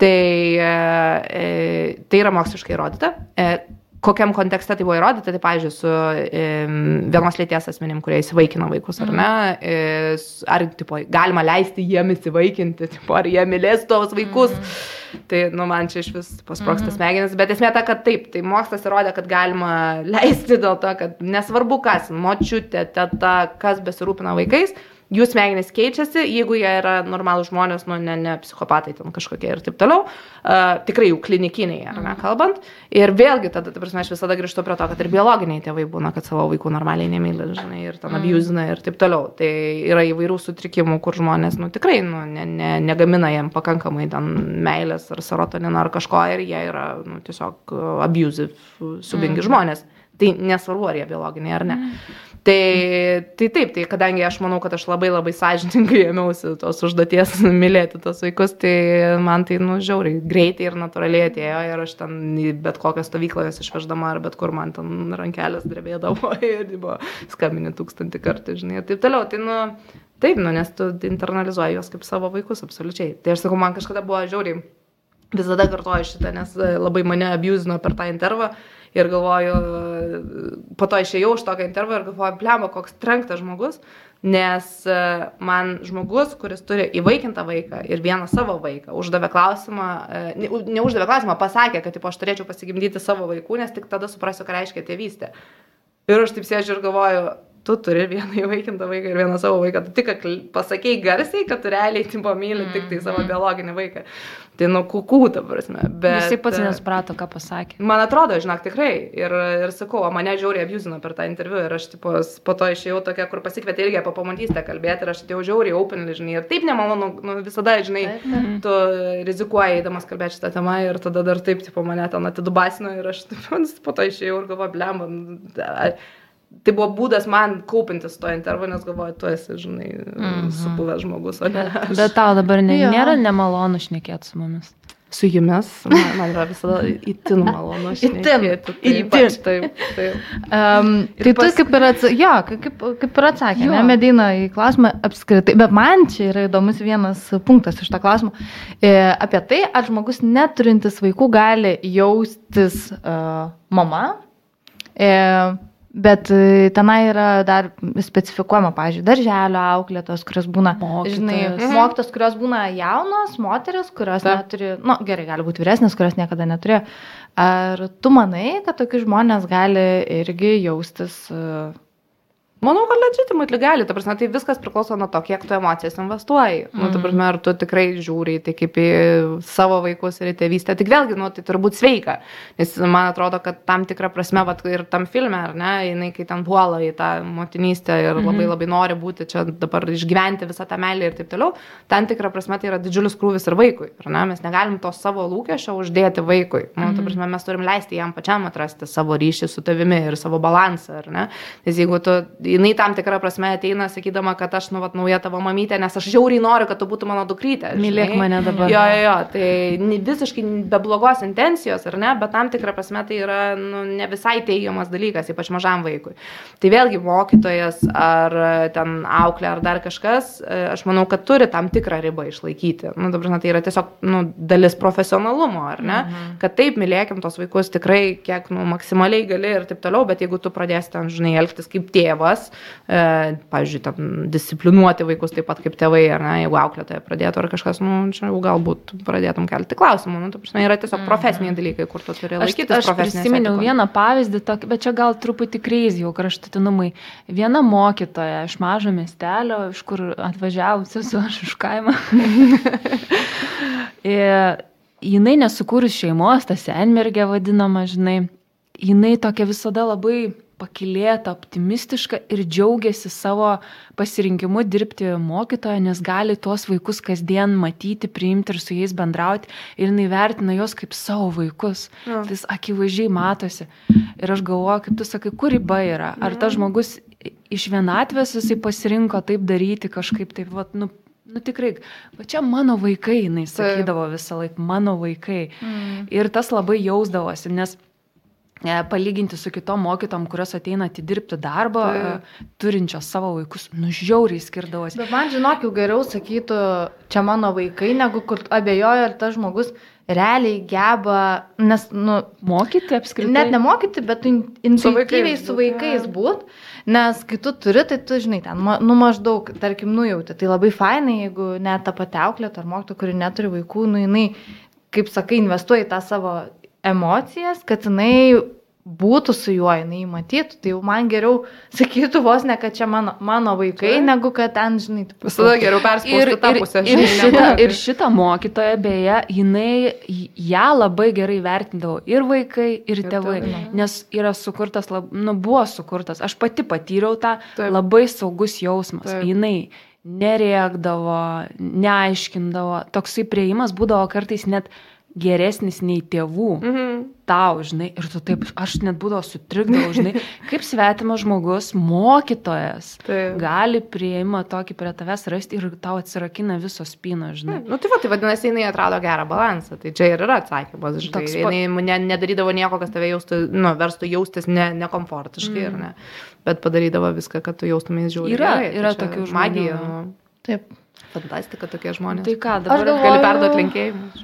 Tai, e, tai yra moksliškai įrodyta kokiam kontekste tai buvo įrodyta, tai, pavyzdžiui, su vienos lyties asmenim, kurie įsivaikina vaikus, ar ne, e, ar tipo, galima leisti jiem įsivaikinti, tipo, ar jie mylės tos vaikus. Mm. Tai, nu, man čia iš vis pasproksta mm. smegenis, bet esmė ta, kad taip, tai mokslas įrodė, kad galima leisti dėl to, kad nesvarbu kas, močiutė, teta, kas besirūpina vaikais, jų smegenys keičiasi, jeigu jie yra normalūs žmonės, nu, ne, ne psichopatai ten kažkokie ir taip toliau, uh, tikrai jų klinikiniai, ar ne, mhm. kalbant. Ir vėlgi, tada, ta prasme, aš visada grįžtu prie to, kad ir biologiniai tėvai būna, kad savo vaikų normaliai nemyli, žinai, ir ten mm. abuzina ir taip toliau. Tai yra įvairių sutrikimų, kur žmonės, nu, tikrai, nu, ne, ne, negamina jiem pakankamai ten meilės ar serotonino ar kažko ir jie yra, nu, tiesiog abusive, subingi mm. žmonės. Tai nesvarbu, ar jie biologiniai ar ne. Mm. Tai, tai taip, tai kadangi aš manau, kad aš labai labai sąžininkai ėmiausi tos užduoties mylėti tos vaikus, tai man tai, nu, žiauriai, greitai ir natūraliai atėjo ir aš ten bet kokią stovyklą jas išveždama ar bet kur man ten rankelės drebėdavo ir buvo skambini tūkstantį kartų, žinai, ir taip toliau. Tai, nu, taip, nu, nes tu internalizuoji juos kaip savo vaikus, absoliučiai. Tai aš sakau, man kažkada buvo žiauriai, visada kartoju šitą, nes labai mane abuzino per tą intervą ir galvoju, po to išėjau iš tokio intervo ir galvoju, blemo, koks trenktas žmogus, nes e, man žmogus, kuris turi įvaikintą vaiką ir vieną savo vaiką, uždavė klausimą, e, neuždavė klausimą, pasakė, kad tipo, aš turėčiau pasigimdyti savo vaikų, nes tik tada suprasiu, ką reiškia tėvystė. Ir aš taip sėdžiu ir galvoju, tu turi vieną įvaikintą vaiką ir vieną savo vaiką, tu tik pasakėjai garsiai, kad tu realiai tipo myli tik tai savo mm. biologinį vaiką. Tai nu kukų, ta prasme. Bet, Jisai pats nesuprato, ką pasakė. Man atrodo, žinok, tikrai. Ir, ir sakau, mane žiauriai abuzino per tą interviu ir aš tipo, po to išėjau tokia, kur pasikvietė irgi apie pamatystę kalbėti ir aš atėjau žiauriai openly, žinai. Ir taip nemalonu, nu, visada, žinai, taip. tu rizikuoji eidamas kalbėti šitą temą ir tada dar taip, tipo, mane ten atidubasino ir aš taip, po to išėjau ir galvoju, blemba. Nu, tai buvo būdas man kaupintis to intervo, nes galvoju, tu esi, žinai, mm -hmm. supuvęs žmogus, o ne. Aš. Bet tau dabar ne, jo. nėra nemalonu šnekėti su mumis. Su jumis, man, man yra visada įtin malonu šnekėti. Įtin, įtin. Taip, taip. Um, tai pas... tu kaip ir, ats... jo, kaip, kaip ir atsakė, ne, Medina į klausimą apskritai, bet man čia yra įdomus vienas punktas iš to klausimo e, apie tai, ar žmogus neturintis vaikų gali jaustis uh, mama. E, Bet e, tenai yra dar specifikuojama, pavyzdžiui, darželio auklėtos, kurios būna, Mokytas. žinai, mhm. mokytos, kurios būna jaunos, moteris, kurios Ta. neturi, na nu, gerai, gali būti vyresnės, kurios niekada neturėjo. Ar tu manai, kad tokie žmonės gali irgi jaustis uh, Manau, kad legitimate gali, ta prasme, tai viskas priklauso nuo to, kiek tu emocijas investuoji. Mm. Nu, ta Mhm. prasme, ar tu tikrai žiūri tai kaip į savo vaikus ir į tėvystę. Tik vėlgi, nu, tai turbūt sveika. Nes man atrodo, kad tam tikrą prasme, vat, ir tam filme, ar ne, jinai kai ten puola į tą motinystę ir Mhm. labai labai nori būti čia dabar išgyventi visą tą meilę ir taip toliau, tam tikrą prasme tai yra didžiulis krūvis ir vaikui. Ar ne? Mes negalim to savo lūkesčio uždėti vaikui. Nu, Mhm. ta prasme, mes turim leisti jam pačiam atrasti savo ryšį su tavimi ir savo balansą, ar ne? Nes jeigu tu, jinai tam tikrą prasme ateina sakydama, kad aš, nu, vat, nauja tavo mamytė, nes aš žiauriai noriu, kad tu būtum mano dukrytė. Mylėk žinai. mane dabar. Jo, jo, jo, tai visiškai be blogos intencijos, ar ne, bet tam tikrą prasme tai yra nu, ne visai teigiamas dalykas, ypač mažam vaikui. Tai vėlgi mokytojas ar ten auklė ar dar kažkas, aš manau, kad turi tam tikrą ribą išlaikyti. Nu, dabar, tai yra tiesiog nu, dalis profesionalumo, ar ne? Mhm. Kad taip, mylėkim tos vaikus tikrai, kiek nu, maksimaliai gali ir taip toliau, bet jeigu tu pradėsi ten, žinai, elgtis kaip tėvas, e, pavyzdžiui, ten disciplinuoti vaikus taip pat kaip tėvai, ar ne, jeigu auklėtoje pradėtų ar kažkas, nu, čia jau galbūt pradėtum kelti klausimų. Nu, ta prasme, yra tiesiog profesiniai dalykai, kur tu turi Aš, laikytis aš profesinės prisiminiau etikos. vieną pavyzdį, tokį, bet čia gal truputį kreizį jau kraštutinumai. Viena mokytoja iš mažo miestelio, iš kur atvažiavusi su aš iš kaimą. Ir jinai nesukūrus šeimos, ta senmergė vadinama, žinai, jinai tokia visada labai pakilėta, optimistiška ir džiaugiasi savo pasirinkimu dirbti mokytoją, nes gali tuos vaikus kasdien matyti, priimti ir su jais bendrauti ir jinai vertina juos kaip savo vaikus. Jo. Tai jis akivaizdžiai matosi. Ir aš galvoju, kaip tu sakai, kur riba yra. Ar tas žmogus iš vienatvės jisai pasirinko taip daryti kažkaip taip, vat, nu, nu tikrai, va čia mano vaikai, jinai sakydavo visą laiką, mano vaikai. Mm. Ir tas labai jausdavosi, nes palyginti su kitom mokytom, kurios ateina atidirbti darbą, Taip. e, turinčios savo vaikus, nužiauriai skirdavosi. Bet man žinok, jau geriau sakytų, čia mano vaikai, negu kur abejoju, ar tas žmogus realiai geba, nes, nu, Mokyti apskritai. net nemokyti, bet in- intuityviai vaikais su vaikais jo. būt, nes kai tu turi, tai tu žinai, ten, nu maždaug, tarkim, nujauti, tai labai fainai, jeigu net ta pati auklėta ar mokytoja, kuri neturi vaikų, nu jinai, kaip sakai, investuoja į tą savo emocijas, kad jinai būtų su juo, jinai matytų, tai jau man geriau sakytų vos ne, kad čia mano, mano vaikai, Taip. negu kad ten, žinai, Visada geriau Ir, perspausti tą ir, pusę. ir, šitą, negu- ir šitą mokytoją, beje, jinai ją labai gerai vertindavo ir vaikai, ir Ir tėvai, tėvai. nes yra sukurtas, lab, nu, buvo sukurtas, aš pati patyriau tą Taip. labai saugus jausmas. Taip. Jinai nerėkdavo, neaiškindavo, toksai prieimas būdavo kartais net geresnis nei tėvų Mhm. tau, žinai, ir tu taip, aš net būdavo sutrikdavau, žinai, kaip svetimas žmogus, mokytojas, Taip. gali prieimą tokį prie tavęs rasti ir tau atsirakina visos spynos, žinai. Nu, tai va, tai vadinasi, jinai atrado gerą balansą. Tai čia ir yra atsakymas. Žinai, Toks jinai ne, nedarydavo nieko, kas tave jaustų, nu, verstų jaustis ne, nekomfortiškai, mm. ne, bet padarydavo viską, kad tu jaustumės žiūri. Yra- gerai. Tai yra čia tokių žmonių, Magija, jo. nu, taip. Fantastika tokie žmonės. Tai ką, dabar galvoju- Gali perduoti linkėjimus.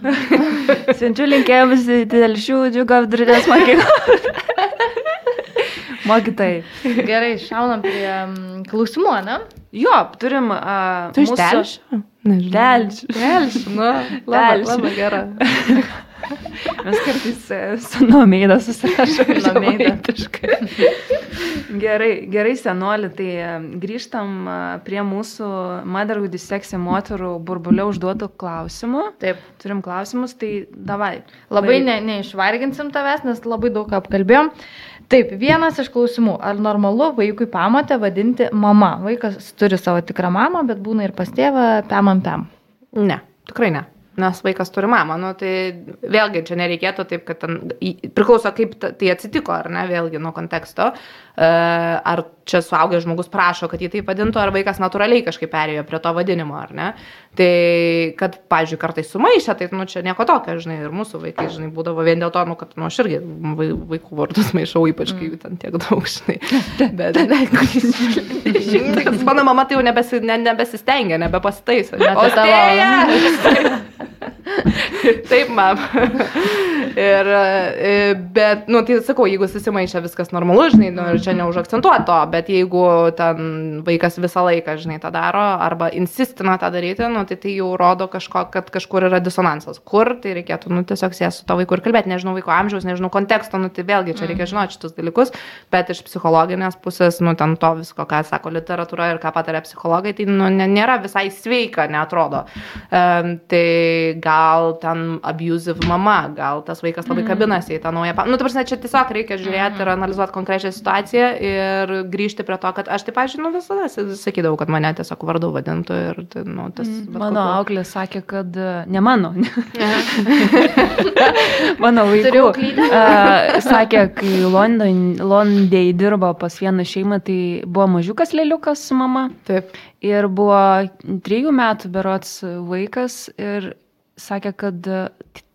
siunčiu linkėjimus į telšių džiugą vidurinės mokyklos. Mokytai. Gerai, šaunam prie mm, klausimų, ne? Jo, turim. Uh, Tu iš telšio? Nežinau. Telšių. Telšio, nu, labai, labai gera. Mes kartais e, su nomeidą susirašome. Nomeida. Gerai, gerai, senoli, tai e, grįžtam e, prie mūsų Mother with Dyslexia moterų burbulio užduotų klausimų. Taip. Turim klausimus, tai davai. Labai ne, neišvarginsim tavęs, nes labai daug apkalbėjom. Taip, vienas iš klausimų. Ar normalu vaikui pamatę vadinti mama? Vaikas turi savo tikrą mamą, bet būna ir pas tėvą pemam pem. Ne, tikrai ne. Nes vaikas turi mamą, nu, tai vėlgi čia nereikėtų taip, kad ten priklauso, kaip ta- tai atsitiko, ar ne, vėlgi nuo konteksto. E, Ar čia suaugęs žmogus prašo, kad jį taip vadintų, ar vaikas natūraliai kažkaip perėjo prie to vadinimo, ar ne. Tai, kad, pavyzdžiui, kartais sumaišė, tai, nu, čia nieko tokio, žinai, ir mūsų vaikai, žinai, būdavo vien dėl to, nu, kad, nu, aš irgi vai- vaikų vardus maišau, ypač kai jų ten tiek daug, žinai. Bet, bet mano mama tai jau nebesi, ne, nebesistengia, nebepasitaiso. Bet tai tavo-! Taip, mam. ir, e, bet, nu, tai sakau, jeigu susimaišia viskas normalu, žinai, nu, ir čia neužakcentuoju to, bet jeigu ten vaikas visą laiką, žinai, tą daro, arba insistina tą daryti, nu, tai tai jau rodo kažko, kad kažkur yra disonansas. Kur, tai reikėtų, nu, tiesiog sės su to vaiku ir kalbėti, nežinau vaiko amžiaus, nežinau konteksto, nu, tai vėlgi čia reikia žinoti šitus dalykus, bet iš psichologinės pusės, nu, ten to visko, ką sako literatūra ir ką patarė psichologai, tai, nu, nėra visai sveika, netrodo. Um, tai gal ten abusive mama, gal tas vaikas labai mm. kabinasi į tą naują... Nu, tu prasme, čia tiesiog reikia žiūrėti mm. ir analizuoti konkrečią situaciją ir grįžti prie to, kad aš taip, nu, visada sakydavau, kad mane tiesiog vardu vadintų ir, tai, nu, tas... Mm. Mano kokiu... auklė sakė, kad e, ne mano. mano vaikų. Uh, sakė, kai London, Londai dirbo pas vieną šeimą, tai buvo mažiukas lėliukas su mama. Taip. Ir buvo trijų metų berots vaikas ir sakė, kad e,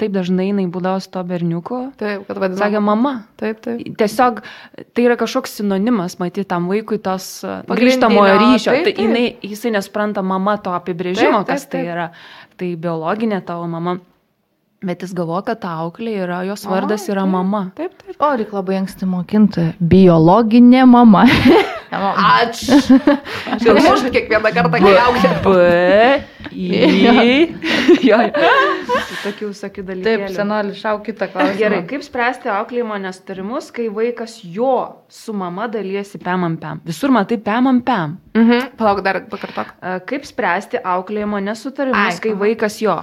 taip dažnai jinai būdavo su to berniuku. Taip, kad vadinasi. Sakė mama. Taip, taip. Tiesiog tai yra kažkoks sinonimas, matyti, tam vaikui tos e, grįžtamojo ryšio. Taip, taip. Tai jinai, jisai nespranta mama to apibrėžimo, taip, taip, kas tai yra. Tai biologinė tavo mama. Bet jis galvo, kad ta auklė yra, jos vardas o, yra taip, mama. Taip, taip. O, reikia labai anksti mokinti. Biologinė mama. Ačiū. Aš jau žinau, kiekvieną kartą, auklė. B. I. Jo. Tokių visokių dalykų. Taip, senoli, šau kitą klausimą. Gerai, kaip spręsti auklėjimo nestarimus, kai vaikas jo su mama dalyjasi pemam pem? Visur matai pemam pem. Mhm. Palauk, dar pakartok. Kaip spręsti auklėjimo nesutarimus, Ai, kai vaikas jo?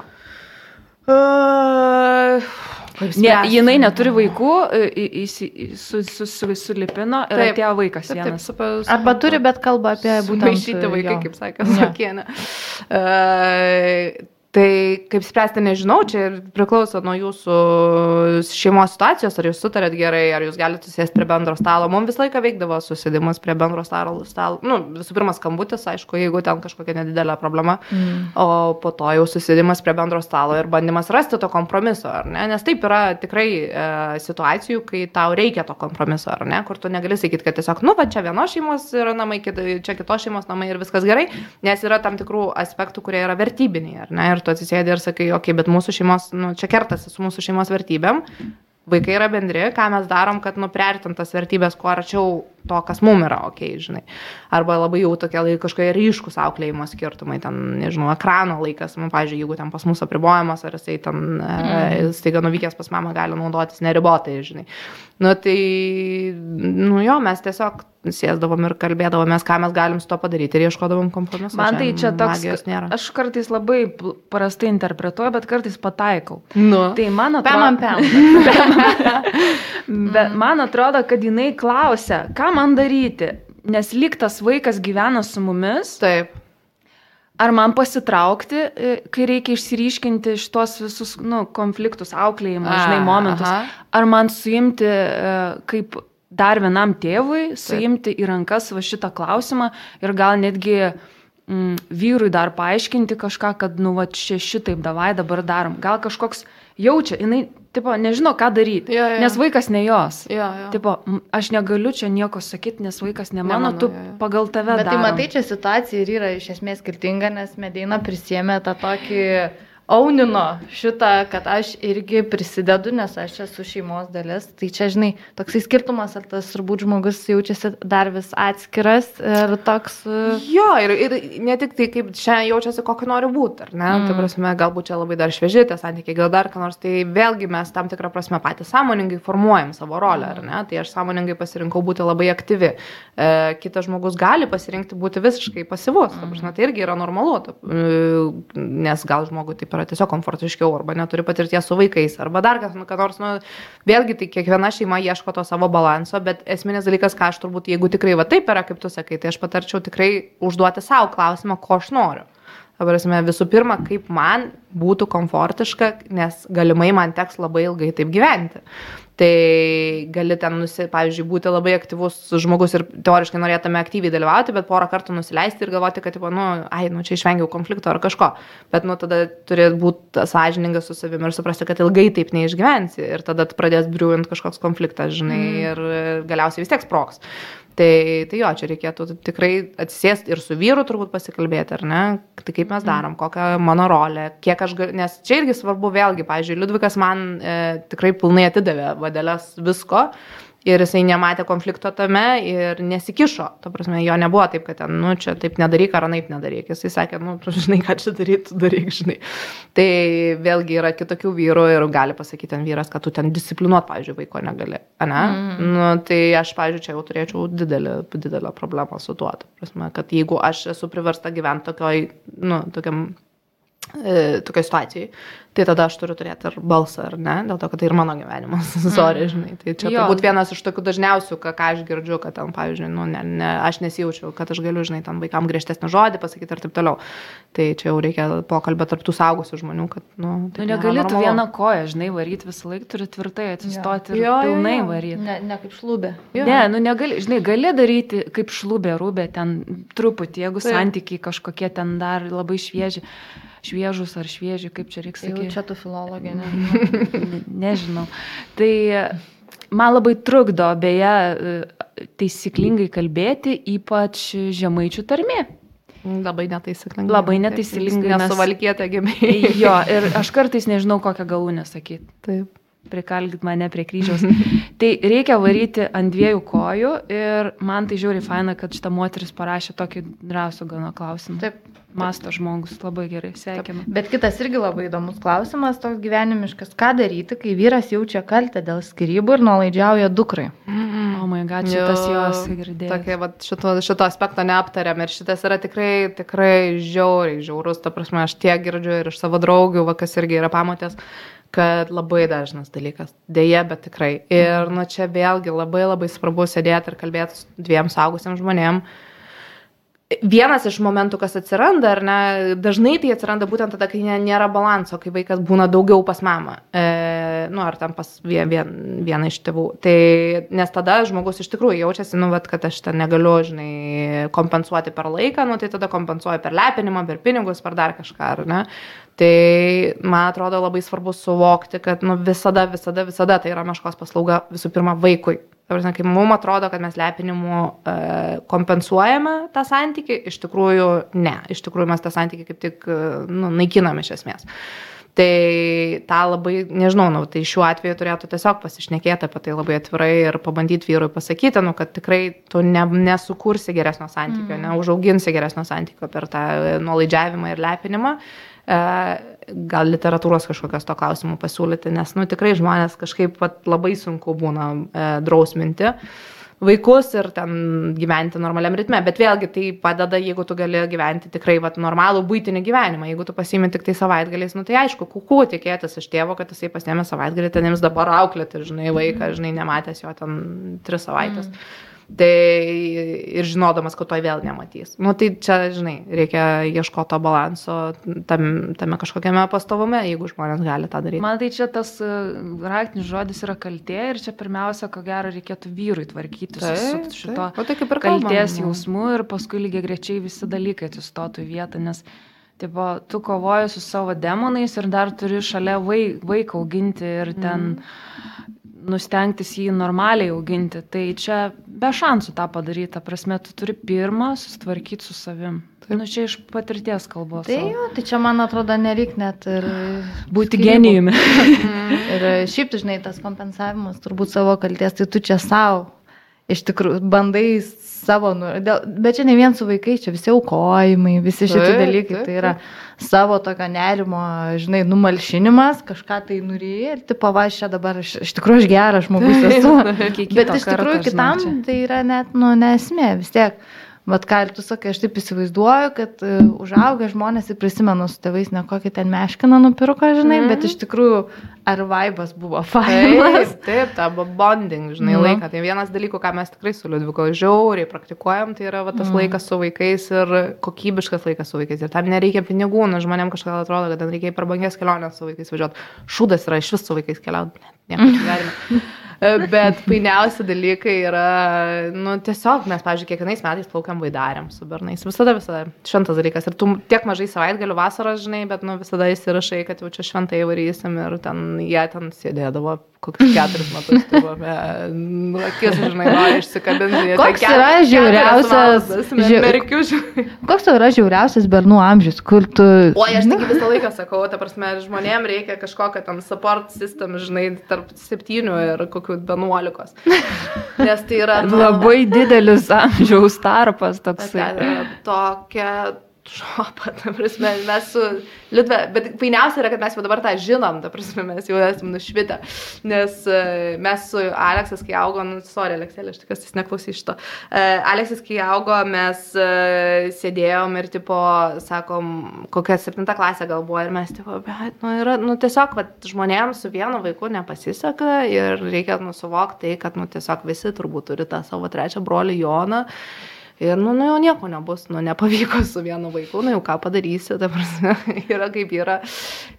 Uh, ne, jinai neturi vaikų, sulipino su, su, su, su ir taip, atėjo vaikas. Taip, taip, super, super, Arba turi, bet kalba apie būtent. Maišyti vaikai, jo. kaip sakė, Sakienė. Uh, Tai kaip spręsti, nežinau, čia priklauso nuo jūsų šeimos situacijos, ar jūs sutarėt gerai, ar jūs galite susėsti prie bendro stalo. Mums visą laiką veikdavo susėdimas prie bendro stalo. stalo. Nu, visų pirma, skambutis, aišku, jeigu ten kažkokia nedidelė problema, mm. o po to jau susėdimas prie bendro stalo ir bandymas rasti to kompromiso, ar ne? Nes taip yra tikrai e, situacijų, kai tau reikia to kompromiso, ar ne? Kur tu negali sakyti, kad tiesiog, nu, va čia vienos šeimos yra namai, čia kitos šeimos namai ir viskas gerai, nes yra tam tikrų aspektų, kurie yra vertybiniai, ar ne? Ir ir tu atsisėdi ir sakai, okei, okay, bet mūsų šeimos, nu, čia kertasi su mūsų šeimos vertybėm, vaikai yra bendri, ką mes darom, kad nupriartintas vertybės kuo arčiau to, kas mum yra, okei, okay, žinai. Arba labai jau tokie lai, kažkokie ryškus auklėjimo skirtumai, ten, nežinau, ekrano laikas, man, pavyzdžiui, jeigu ten pas mus apribojamas, ar jisai ten mm. e, staiga nuvykęs pas mamą gali naudotis neribotai, žinai. Nu tai, nu jo, mes tiesiog sėsdavom ir kalbėdavomės, ką mes galim su to padaryti ir ieškodavom kompromiso. Man tai čia toks, aš kartais labai prastai interpretuoju, bet kartais pataikau. Nu. Tai man atrodo, pem, pem. bet man atrodo, kad jinai klausia, ką man daryti, nes lyg tas vaikas gyvena su mumis. Taip. Ar man pasitraukti, e, kai reikia išsiryškinti šitos visus nu, konfliktus, auklėjimą, žinai, momentus. Aha. Ar man suimti e, kaip dar vienam tėvui, suimti Taip. į rankas va šitą klausimą ir gal netgi mm, vyrui dar paaiškinti kažką, kad, nu, va, čia šitaip davai dabar darom. Gal kažkoks jaučia, jinai, tipo, nežino, ką daryti, ja, ja. nes vaikas ne jos. Ja, ja. Tipo, aš negaliu čia nieko sakyti, nes vaikas ne mano, tu ja, ja. pagal tave. Bet tai darom. tai matai, čia situacija ir yra iš esmės skirtinga, nes Medina prisėmė tą tokį aunino šitą, kad aš irgi prisidedu, nes aš esu šeimos dalis. Tai čia, žinai, toksai skirtumas, ar tas turbūt žmogus jaučiasi dar vis atskiras ir toks. E, jo, ir, ir ne tik tai, kaip šiandien jaučiasi, kokį nori būti, ar ne? Mm. Tai prasme, galbūt čia labai dar švieži tie santykiai, gal dar ką nors, tai vėlgi mes tam tikrą prasme patys sąmoningai formuojam savo rolę, ar ne? Tai aš sąmoningai pasirinkau būti labai aktyvi. E, kitas žmogus gali pasirinkti būti visiškai pasivus, mm. prasme, tai irgi yra normalu, ta, e, nes gal žmogui taip yra yra tiesiog komfortiškiau, arba neturi patirties su vaikais, arba dar kas, nu, ką nors, nu, vėlgi tai kiekviena šeima ieško to savo balanso, bet esminis dalykas, ką aš turbūt, jeigu tikrai va taip yra, kaip tu sakai, tai aš patarčiau tikrai užduoti savo klausimą, ko aš noriu. Prasme, visų pirma, kaip man būtų komfortiška, nes galimai man teks labai ilgai taip gyventi tai gali ten, nusi, pavyzdžiui, būti labai aktyvus žmogus ir teoriškai norėtume aktyviai dalyvauti, bet porą kartų nusileisti ir galvoti, kad, tipo, nu, ai, nu, čia išvengiau konflikto ar kažko. Bet, nu, tada turi būti sąžiningas su savimi ir suprasti, kad ilgai taip neišgyvensi ir tada pradės briuint kažkoks konfliktas, žinai, mm. ir galiausiai vis tiek sproks. Tai, tai jo, čia reikėtų tikrai atsisėsti ir su vyru turbūt pasikalbėti, ar ne? Tai kaip mes darom, kokia mano rolė, kiek aš galiu, nes čia irgi svarbu vėlgi, pavyzdžiui, Liudvikas man e, tikrai pilnai atidavė vadelės visko, Ir jisai nematė konflikto tame ir nesikišo. Ta prasme, jo nebuvo taip, kad ten, nu, čia taip nedaryk ar naip nedaryk. Jisai sakė, nu, žinai, ką čia daryti, daryk, žinai. Tai vėlgi yra kitokių vyrų ir gali pasakyti ten vyras, kad tu ten disciplinuot, pavyzdžiui, vaiko negali. Ne? Mm. Nu, tai aš, pavyzdžiui, čia jau turėčiau didelį, didelę problemą su tuo. Ta prasme, kad jeigu aš esu priversta gyventi tokioj, nu, tokiam e, tokiai situacijai, tai tada aš turiu turėti ir balsą, ar ne, dėl to, kad tai ir mano gyvenimas, sorry, Mm. žinai. Tai čia Jo. turbūt vienas iš tokių dažniausių, ką, ką aš girdžiu, kad ten, pavyzdžiui, nu, ne, ne, aš nesijaučiu, kad aš galiu, žinai, tam vaikam griežtesnį žodį pasakyti ir taip toliau. Tai čia jau reikia pokalbę tarp tų saugusių žmonių, kad, nu, tai negali tu normalu. vieną koją, žinai, varyti visą laiką, turi tvirtai atsistoti ir Jo, jo, pilnai jo. varyti. Ne, ne kaip šlubė. Jo. Ne, nu negali, žinai, gali daryti kaip šlubė, rūbė, ten truputį, jeigu Taip. santykiai kažkokie ten dar labai švieži, šviežus ar švieži, kaip čia reikia Jau sakyti. čia tu filologė, ne? Ne- Nežinau. Tai man labai trukdo, beje, e, taisyklingai kalbėti, ypač žemaičių tarmė. Labai netaisyklingai. Labai netaisyklingai, Nesuvalkėte gimiai. Jo, ir aš kartais nežinau, kokią galūnę sakyti. Taip. Prikalgit mane prie kryžiaus. tai reikia varyti ant dviejų kojų ir man tai žiauriai faina, kad šita moteris parašė tokį drąsų gana klausimą. Taip. Masto žmogus, labai gerai, sveikinu. Bet kitas irgi labai įdomus klausimas, toks gyvenimiškas. Ką daryti, kai vyras jaučia kaltę dėl skirybų ir nuolaidžiauja dukrai? O my god, šitas Jo, jos girdėjo. Tokia, vat, šito, šito aspekto neaptarėm ir šitas yra tikrai, tikrai žiauriai žiaurus, ta prasme, aš tiek girdžiu ir iš savo draugių, va, kas irgi yra pamatęs, kad labai dažnas dalykas. Deja, bet tikrai. Ir nu čia vėlgi labai labai svarbu sėdėti ir kalbėti su dviem saugusiam žmonėm. Vienas iš momentų, kas atsiranda, ar ne, dažnai tai atsiranda būtent tada, kai nėra balanso, kai vaikas būna daugiau pas mamą, e, nu, ar tam pas vien, vien, vieną iš tėvų. Tai, nes tada žmogus iš tikrųjų jaučiasi, nu, vat, kad aš ten negaliu, žinai, kompensuoti per laiką, nu, tai tada kompensuoju per lepinimą, per pinigus, per dar kažką, ar ne. Tai, man atrodo, labai svarbu suvokti, kad, nu, visada, visada, visada tai yra meškos paslauga visų pirma vaikui. Prasme, Kai mums atrodo, kad mes lepinimu e, kompensuojame tą santykį, iš tikrųjų ne. Iš tikrųjų mes tą santykį kaip tik e, nu, naikiname iš esmės. Tai tą labai, nežinau, nu, tai šiuo atveju turėtų tiesiog pasišnekėti apie tai labai atvirai ir pabandyti vyrui pasakyti, nu, kad tikrai tu ne, nesukursi geresnio santykio, mm. neužauginsi geresnio santykio per tą e, nuolaidžiavimą ir lepinimą. E, gal literatūros kažkokios to klausimų pasiūlyti, nes, nu, tikrai žmonės kažkaip vat, labai sunku būna e, drausminti vaikus ir ten gyventi normaliam ritme. Bet vėlgi tai padeda, jeigu tu gali gyventi tikrai vat, normalų būtinį gyvenimą. Jeigu tu pasiimi tik tai savaitgaliais, nu tai aišku, kuku tikėtis iš tėvo, kad jisai pasiemė savaitgalį, ten jiems dabar auklėti, žinai, vaiką, žinai, nematęs jo ten tris savaitės. Mm. Tai ir žinodamas, kad to vėl nematys. Nu tai čia, žinai, reikia ieškoti to balanso tam, tame kažkokiame pastovume, jeigu žmonės gali tą daryti. Man tai čia tas e, raktinis žodis yra kaltė ir čia pirmiausia, ko gero, reikėtų vyrui tvarkyti su, su šito tai ir kalbam, kalties nu. jausmu ir paskui lygiai grečiai visi dalykai atsistotų į vietą, nes tipo, tu kovoji su savo demonais ir dar turi šalia vai- vaiką auginti ir ten nustengtis jį normaliai auginti. Tai čia be šansų tą padaryti. Ta prasme, tu turi pirmą susitvarkyti su savim. Taip. Nu, čia iš patirties kalbos. Tai jo, tai čia man atrodo nereik net ir Būti skyrybų. genijumi. Ir šiaip, žinai, tas kompensavimas turbūt savo kalties, tai tu čia savo iš tikrųjų bandai savo, nu, dėl, bet čia ne vien su vaikais, čia visi aukojimai, visi šitie Taip, dalykai, taip, tai yra savo tokio nerimo, žinai, numalšinimas, kažką tai aš čia dabar, aš, iš tikrųjų, aš geras žmogus esu. Bet iš tikrųjų kitam čia. tai yra net, nu, nesmė, vis tiek. Vat ką ir tu sakai, aš taip įsivaizduoju, kad uh, užaugę žmonės ir prisimenu su tėvais ne kokį ten meškiną nupirko, žinai, mm. bet iš tikrųjų ar vaibas buvo fainas. Taip, taip, ta bonding, žinai, Nu. mm. laiką. Tai vienas dalykų, ką mes tikrai su Liudviko žiauriai praktikuojam, tai yra va, tas mm. laikas su vaikais ir kokybiškas laikas su vaikais. Ir tam nereikia pinigų, nes žmonėm kažkodėl atrodo, kad ten reikia per bangės kelionės su vaikais važiuoti. Šūdas yra iš vis su vaikais keliauti. Ne, negalime. Bet painiausi dalykai yra, nu, tiesiog mes, pavyzdžiui, kiekvienais metais plaukiam vaidariam su bernais. Visada, visada šventas dalykas. Ir tu tiek mažai savaitgalių vasaros, žinai, bet, nu, visada įsirašai, kad jau čia šventai varysim ir ten jie ten sėdėdavo kokius keturis metus turime. Nu, akis, žinai, nori išsikabinti. Koks yra žiauriausias- žinai. Koks yra žiauriausias bernų amžius, kur tu... O aš taigi visą laiką sakau, ta prasme, žmonėm reikia kažkokio ten support system, žinai, tarp septynių ir kokių vienuolikos. Nes tai yra nu, Labai didelis amžiaus tarpas toksai. Tokia šopa, ta prasme, mes su Liudve, bet fainiausia yra, kad mes jau dabar tą žinom, ta prasme, mes jau esame nušvitę, nes e, mes su Aleksas, kai augo, nu, sorry, Alekselė, aš tikiuosi, jis neklausys šito, E, Aleksas, kai augo, mes e, sėdėjom ir, tipo, sakom, kokia septinta klasė gal buvo ir mes, tipo, bet, nu, yra, nu, tiesiog, va, žmonėms su vienu vaiku nepasiseka ir reikia, nu, suvokti tai, kad, nu, tiesiog visi turbūt turi tą savo trečią brolį Joną. Ir, nu, nu, jau nieko nebus, nu, nepavyko su vienu vaiku, nu, jau ką padarysi, ta prasme, yra kaip yra.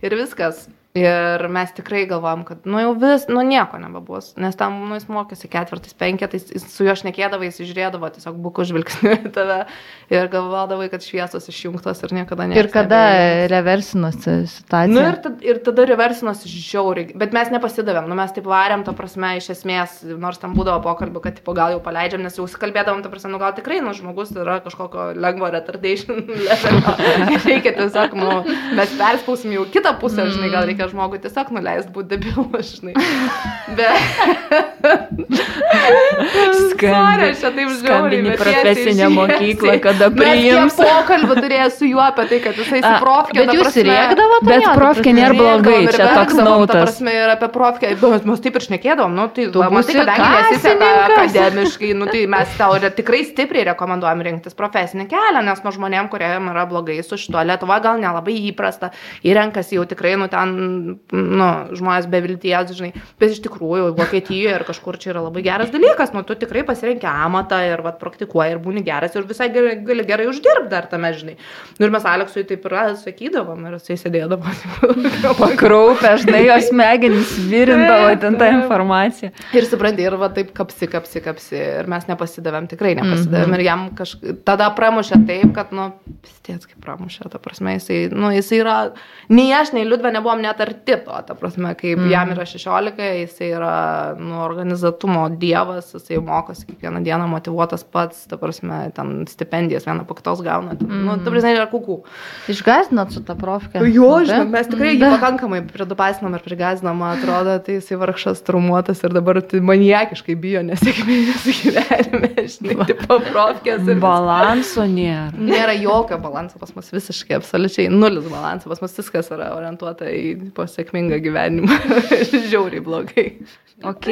Ir viskas. Ir mes tikrai galvom, kad, nu, jau vis, nu, nieko nebebus. Nes tam, nu, jis mokėsi ketvirtais, penketais, su juo šnekėdavo, jis žiūrėdavo tiesiog bukų žvilgsniu į tave ir galvodavai, kad šviesos išjungtos ir niekada ne. Ir kada reversinosi situacija? Nu ir, tad, ir tada reversinosi žiauriai, bet mes nepasidavėm, nu mes taip varėm, ta prasme, iš esmės, nors tam būdavo pokalbių, kad tipo, gal jau paleidžiam, nes jau kalbėdavom, ta prasme, nu gal tikrai, nu žmogus yra kažkokio lengvo retardation levelio. reikia tiesiog, nu, mes perspausim jau kitą pusę, žinai, gal reikia žmogui tiesiog nuleisti būti debilu, žinai. Bet... Sorry, aš čia taip žiauriai. Bet profesinę mokyklą, kada priims. tiek pokalbį turėjau su juo apie tai, kad jisai su A, profkė. Bet jūs prasme- rėkdavot? Bet profkė nėra blogai, čia toks nautas. prasme, ir apie profkę, bet mes taip ir šnekėdavom, nu, tai, Tu matai, kadangi nesiseka akademiškai, nu, tai mes tau tikrai stipriai rekomenduojam rinktis profesinį kelią, nes nu žmonėm, kuriem yra blogai su šituo Lietuva, gal nelabai įprasta, įrenkasi jau tikrai, nu, ten, nu, žmonės be vilties, žinai, bet iš tikrųjų Vokietijoje ir kažkur čia yra labai geras dalykas, nu, tu tikrai pasirenki amatą ir, va, praktikuoji ir būni geras ir visai gali, gali gerai uždirbti dar tame, žinai. Nu, ir mes Aleksui taip ir sakydavom ir jisai sėdėdavo. Pakraupę, žinai, jos smegenys virindavo ten tą informaciją. Ir supranti, ir va taip kapsi, kapsi, kapsi. Ir mes nepasidavėm, tikrai nepasidavėm. Mm -hmm. Ir jam kažkaip tada pramušė taip, kad, nu, pistėts kaip pramušė, ta prasme, jisai, nu, jisai yra, nei aš, nei Liudvė nebuvom net arti to, ta prasme, kaip mm jam yra 16, jisai yra, nu, organizatumo dievas, jisai mokosi kiekvieną dieną motivuotas pats, ta prasme, ten stipendijas vieną po kitos gauna. Mm. Nu, ta prasme, yra kukų. Išgazdinot su tą profkę? Jo, žinok, mes tikrai jį pakankamai pridupasinom ir prigazinom, atrodo, tai jisai vargšas traumuotas ir dabar tai maniakiškai bijo nesėkmės gyvenime, žinai, tipo profkės ir Balanso nėra. Nėra jokio balanso pas mus visiškai, absoliučiai nulis balanso, pas mus viskas yra orientuota į po sėkmingą gyvenimą, žiauriai blogai. Ok,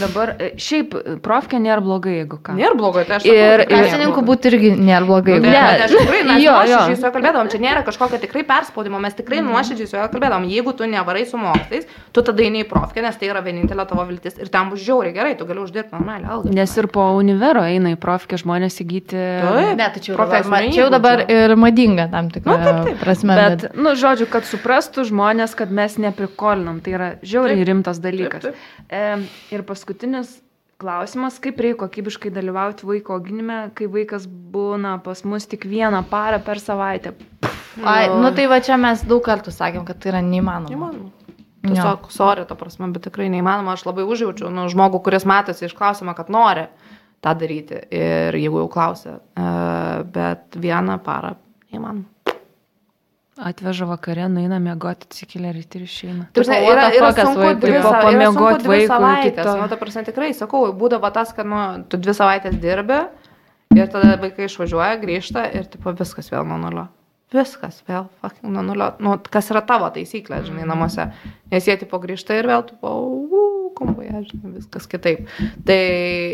dabar e, šiaip e, profkė nėra blogai, jeigu ką. Nėra blogo, tai aš Ir- Kasininkų būti irgi nėra blogai. Ne, Ne, ne, aš tikrai, mes jo, jo. nuoširdžiai su juo kalbėdavom, čia nėra kažkokio tikrai perspaudimo, mes tikrai nuoširdžiai su juo kalbėdavom, jeigu tu nevarai su mokslais, tu tada eini į profkę, nes tai yra vienintelė tavo viltis ir ten bus žiauriai gerai, tu gali uždirbti normalią algą. Nes ir po univero eina į profkę žmonės įgyti. Taip. Ne, tai čia jau Profesinių dabar, ma- čia jau dabar ir madinga tam tikrą Nu, taip, taip. prasme. Bet, nu, žodžiu, kad suprastų žmonės, kad mes neprikolinam, tai yra žiauriai Taip. rimtas dalykas. Taip, E, ir paskutinis klausimas, kaip reikia kokybiškai dalyvauti vaiko auginime, kai vaikas būna pas mus tik vieną parą per savaitę. Ai, nu tai va čia mes daug kartų sakėm, kad tai yra neįmanoma. Įmanoma. Tiesiog, sorry, ta prasme, bet tikrai neįmanoma, aš labai užjaučiu, nu, žmogų, kuris matosi iš klausimo, kad nori tą daryti ir jeigu jau klausia, e, bet vieną parą neįmanoma. Atveža vakarė, nueina miegoti, atsikelia ryte ir išeina. Ta prasme, Tipo, yra, yra fuck, sunku vaikui? dvi, Tipo, sa- yra pamiegot sunku dvi vaikui. Nu, ta prasme, tikrai, sakau, būdavo tas, kad nu, tu dvi savaitės dirbi ir tada vaikai išvažiuoja, grįžta ir tipo, viskas vėl nuo nulio. Viskas vėl fucking nuo nulio. Nu, kas yra tavo taisyklė, žinai, namuose. Nes jie tipo grįžta ir vėl, tipo, uh, komboje, žinai, viskas kitaip. Tai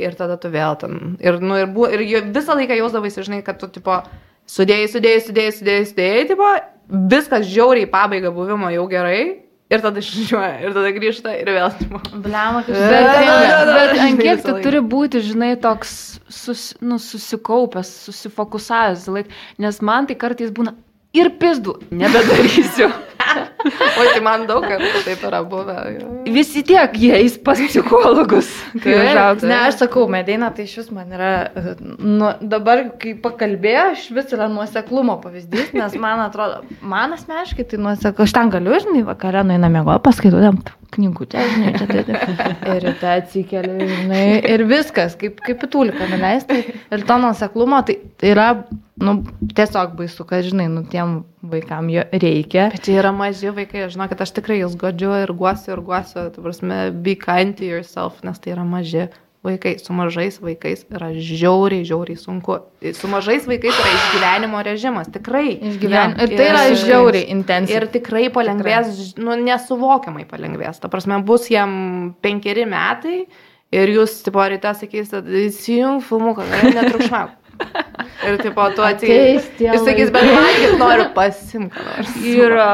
ir tada tu vėl ten. Ir, nu, ir, bu, ir visą laiką jausdavai, žinai, kad tu, tipo, sudėjai, sudėjai, sudėjai, sudėjai, sudėjai, tipo, viskas žiauriai į pabaigą buvimo jau gerai. Ir tada išvažiuoja, ir tada grįžta, ir vėl. Bliama, kaip Bet, bet žinai, ant kiek tu turi būti, žinai, toks sus, nu, susikaupęs, susifokusavęs, laiką. nes man tai kartais būna ir pizdų, nebedarysiu. O tai man daug kartų taip yra buvę. Visi tiek jie eis pas psichologus, kai užaugs. Ne, aš sakau, medina, tai iš vis man yra, nu, dabar, kai pakalbėjau, iš vis yra nuoseklumo pavyzdys, nes man atrodo, man asmeniškai tai nuoseklu, aš ten galiu, žinai, vakarą nueina mėgo, paskaitau, knygutę, žinai, čia tai. Ir ryte atsikeli, žinai, ir viskas, kaip, kaip pitulika nuleista. Ir to nuseklumo, tai, tai yra, nu, tiesiog baisu, kad, žinai, nu, tiem vaikam jo reikia. Bet čia yra maži vaikai, žinau, kad aš tikrai jūs godžiu ir guosiu ir guosiu, tu prasme, be kind to yourself, nes tai yra maži vaikai. Su mažais vaikais yra žiauriai, žiauriai sunku. Su mažais vaikais yra išgyvenimo režimas, tikrai. Išgyven... Ir tai yra žiauriai intensyviai. Ir tikrai palengvės, nu, nesuvokiamai palengvės. Ta prasme, bus jam penkeri metai ir jūs, tipo, ryte sakysite, įsijung filmuką, netrukšmauk. Ir tipo, tu ateis. Jis sakys, bet valgyt noriu pasimti. Yra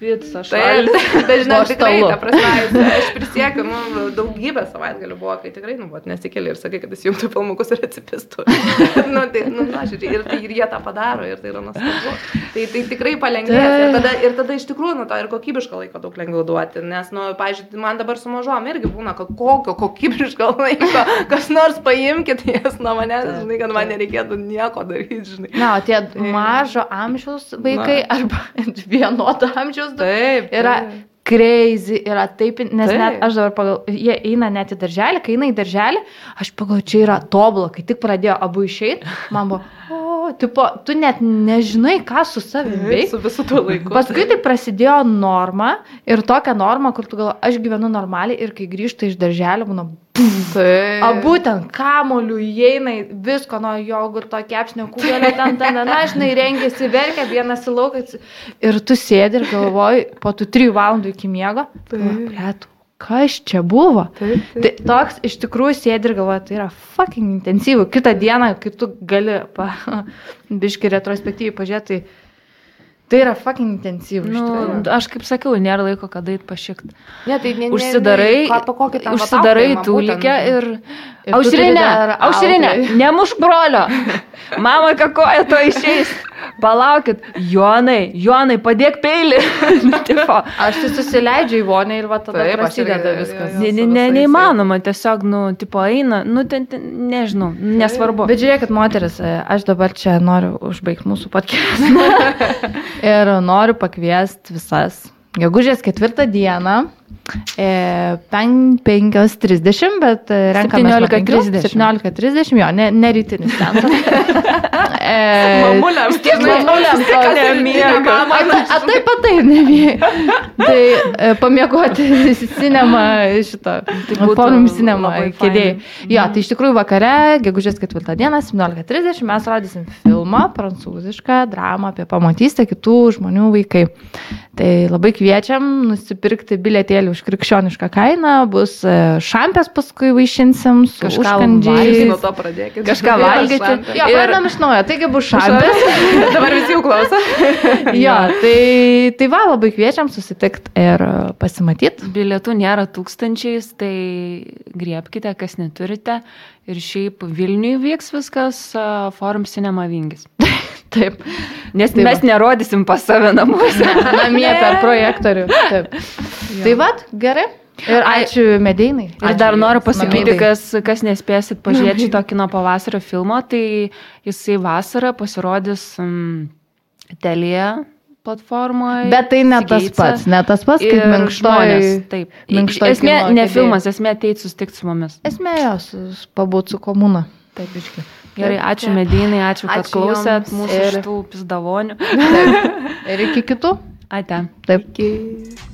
pizza. Tai, bet žinau, tikrai, ta prasme, aš prisiekiu, nu, daugybę savaitgalių buvo, kai tikrai, nu, vat, nesikeli ir sakai, kad jis jungtų filmukus ir atsipistų. nu, tai, nu, na, žiūrėk, ir, tai, ir jie tą padaro, ir tai yra nuostabu. Tai, tai tikrai palengvės. Ir tada, ir tada iš tikrųjų, nu, to ir kokybiško laiko daug lengviau duoti. Nes, nu, pažiūrėjau, man dabar su mažom irgi būna, kokio kokybiško laiko, kas nors paimkite jas nuo manęs, žinai, kad man nereikėtų nieko daryti, žinai. Na, o tie tai... mažo amžiaus vaikai Na. arba vienodo amžiaus taip, yra taip. crazy, yra taip, nes taip. net aš dabar pagal, jie eina net į darželį, kai eina į darželį, aš pagal, čia yra tobulą, kai tik pradėjo abu išeiti, man buvo, o, tipo, tu net nežinai, ką su savimi veikti. Su visu tuo laiku. Paskui tai prasidėjo norma ir tokia norma, kur tu gal, aš gyvenu normaliai ir kai grįžta iš darželio, būna Tai. A būtent kamolių įeina visko nuo jogurto, kepsnio, kugelio, ten, ten, na, žinai, rengiasi, verkia, vienas į lauką. Ir tu sėdi ir galvoji, po tų trijų valandų iki miego, plėtų. Kas čia buvo? Taip, taip. Tai toks iš tikrųjų sėdi ir galvoja, tai yra fucking intensyvų. Kitą dieną, kai tu gali, pa, biški retrospektyviai pažiūrėti, tai Tai yra fucking intensyvu. Nu, aš kaip sakiau, nėra laiko, kada eit pašikti. Ne, tai ne, užsidarai, ne, ne, ne, užsidarai tūlikę ir... Aušrinė, aušrinė, nemušk brolio. Mama kakoja to išeis. Palaukit, Jonai, Jonai, padėk peilį. aš tai susileidžiu į vonę ir va tada Taip, prasideda viskas. Ne, ne, ne, neįmanoma, tiesiog, nu, tipo eina, nu, ten, ten nežinau, nesvarbu. Bet žiūrėkit, moteris, aš dabar čia noriu užbaigti mūsų podcastą. ir noriu pakviesti visas. Gegužės ketvirtą dieną 5.30, bet renkame 17.30. 17.30, jo, ne, ne rytinis seansas. Mamuliams, tiek mamuliams, kad nemiega. A taip pat taip nemiega. Tai e, pamiegoti sinema šitą, forum sinema kėdėjai. Jo, tai iš tikrųjų vakare, gegužės 4 dieną, 17.30 mes rodysim filmą, prancūzišką dramą apie pamatystę kitų žmonių vaikai. Tai labai kviečiam nusipirkti bilietėlį už krikščionišką kainą, bus e, šampės paskui vaišinsim su kažką valgyti. Nuo to pradėkite. Kažką valgyti. Jo, ir... pradam iš naujo, taigi bus šampės. Dabar visi jau klauso. jo, tai, tai va, labai kviečiam susitikti ir pasimatyti. Bilietų nėra tūkstančiais, tai griebkite, kas neturite. Ir šiaip Vilniui vyks viskas Forum Cinema Vingis. Taip. Nes Taip. mes nerodysim pas save namuose. Namie per projektorių. Taip. Jo. Tai vad, gerai. Ir ačiū medeinai. Ir ačiū dar noriu pasakyti, kas, kas nespėsit pažiūrėti šito kino pavasario filmo, tai jisai vasarą pasirodys um, Telija platformoje. Bet tai ne tas pats, ne tas pats kaip minkštojas. Taip. Minkštoj esmė ne filmas, esmė ateiti susitikti su mumis. Esmė jos, pabūti su komuna. Taip, iški. Gerai, ačiū medynai, ačiū, kad ačiū klausėt mūsų ir... šitų pizdavonių. Ir iki kitų. Ate. Taip. Iki.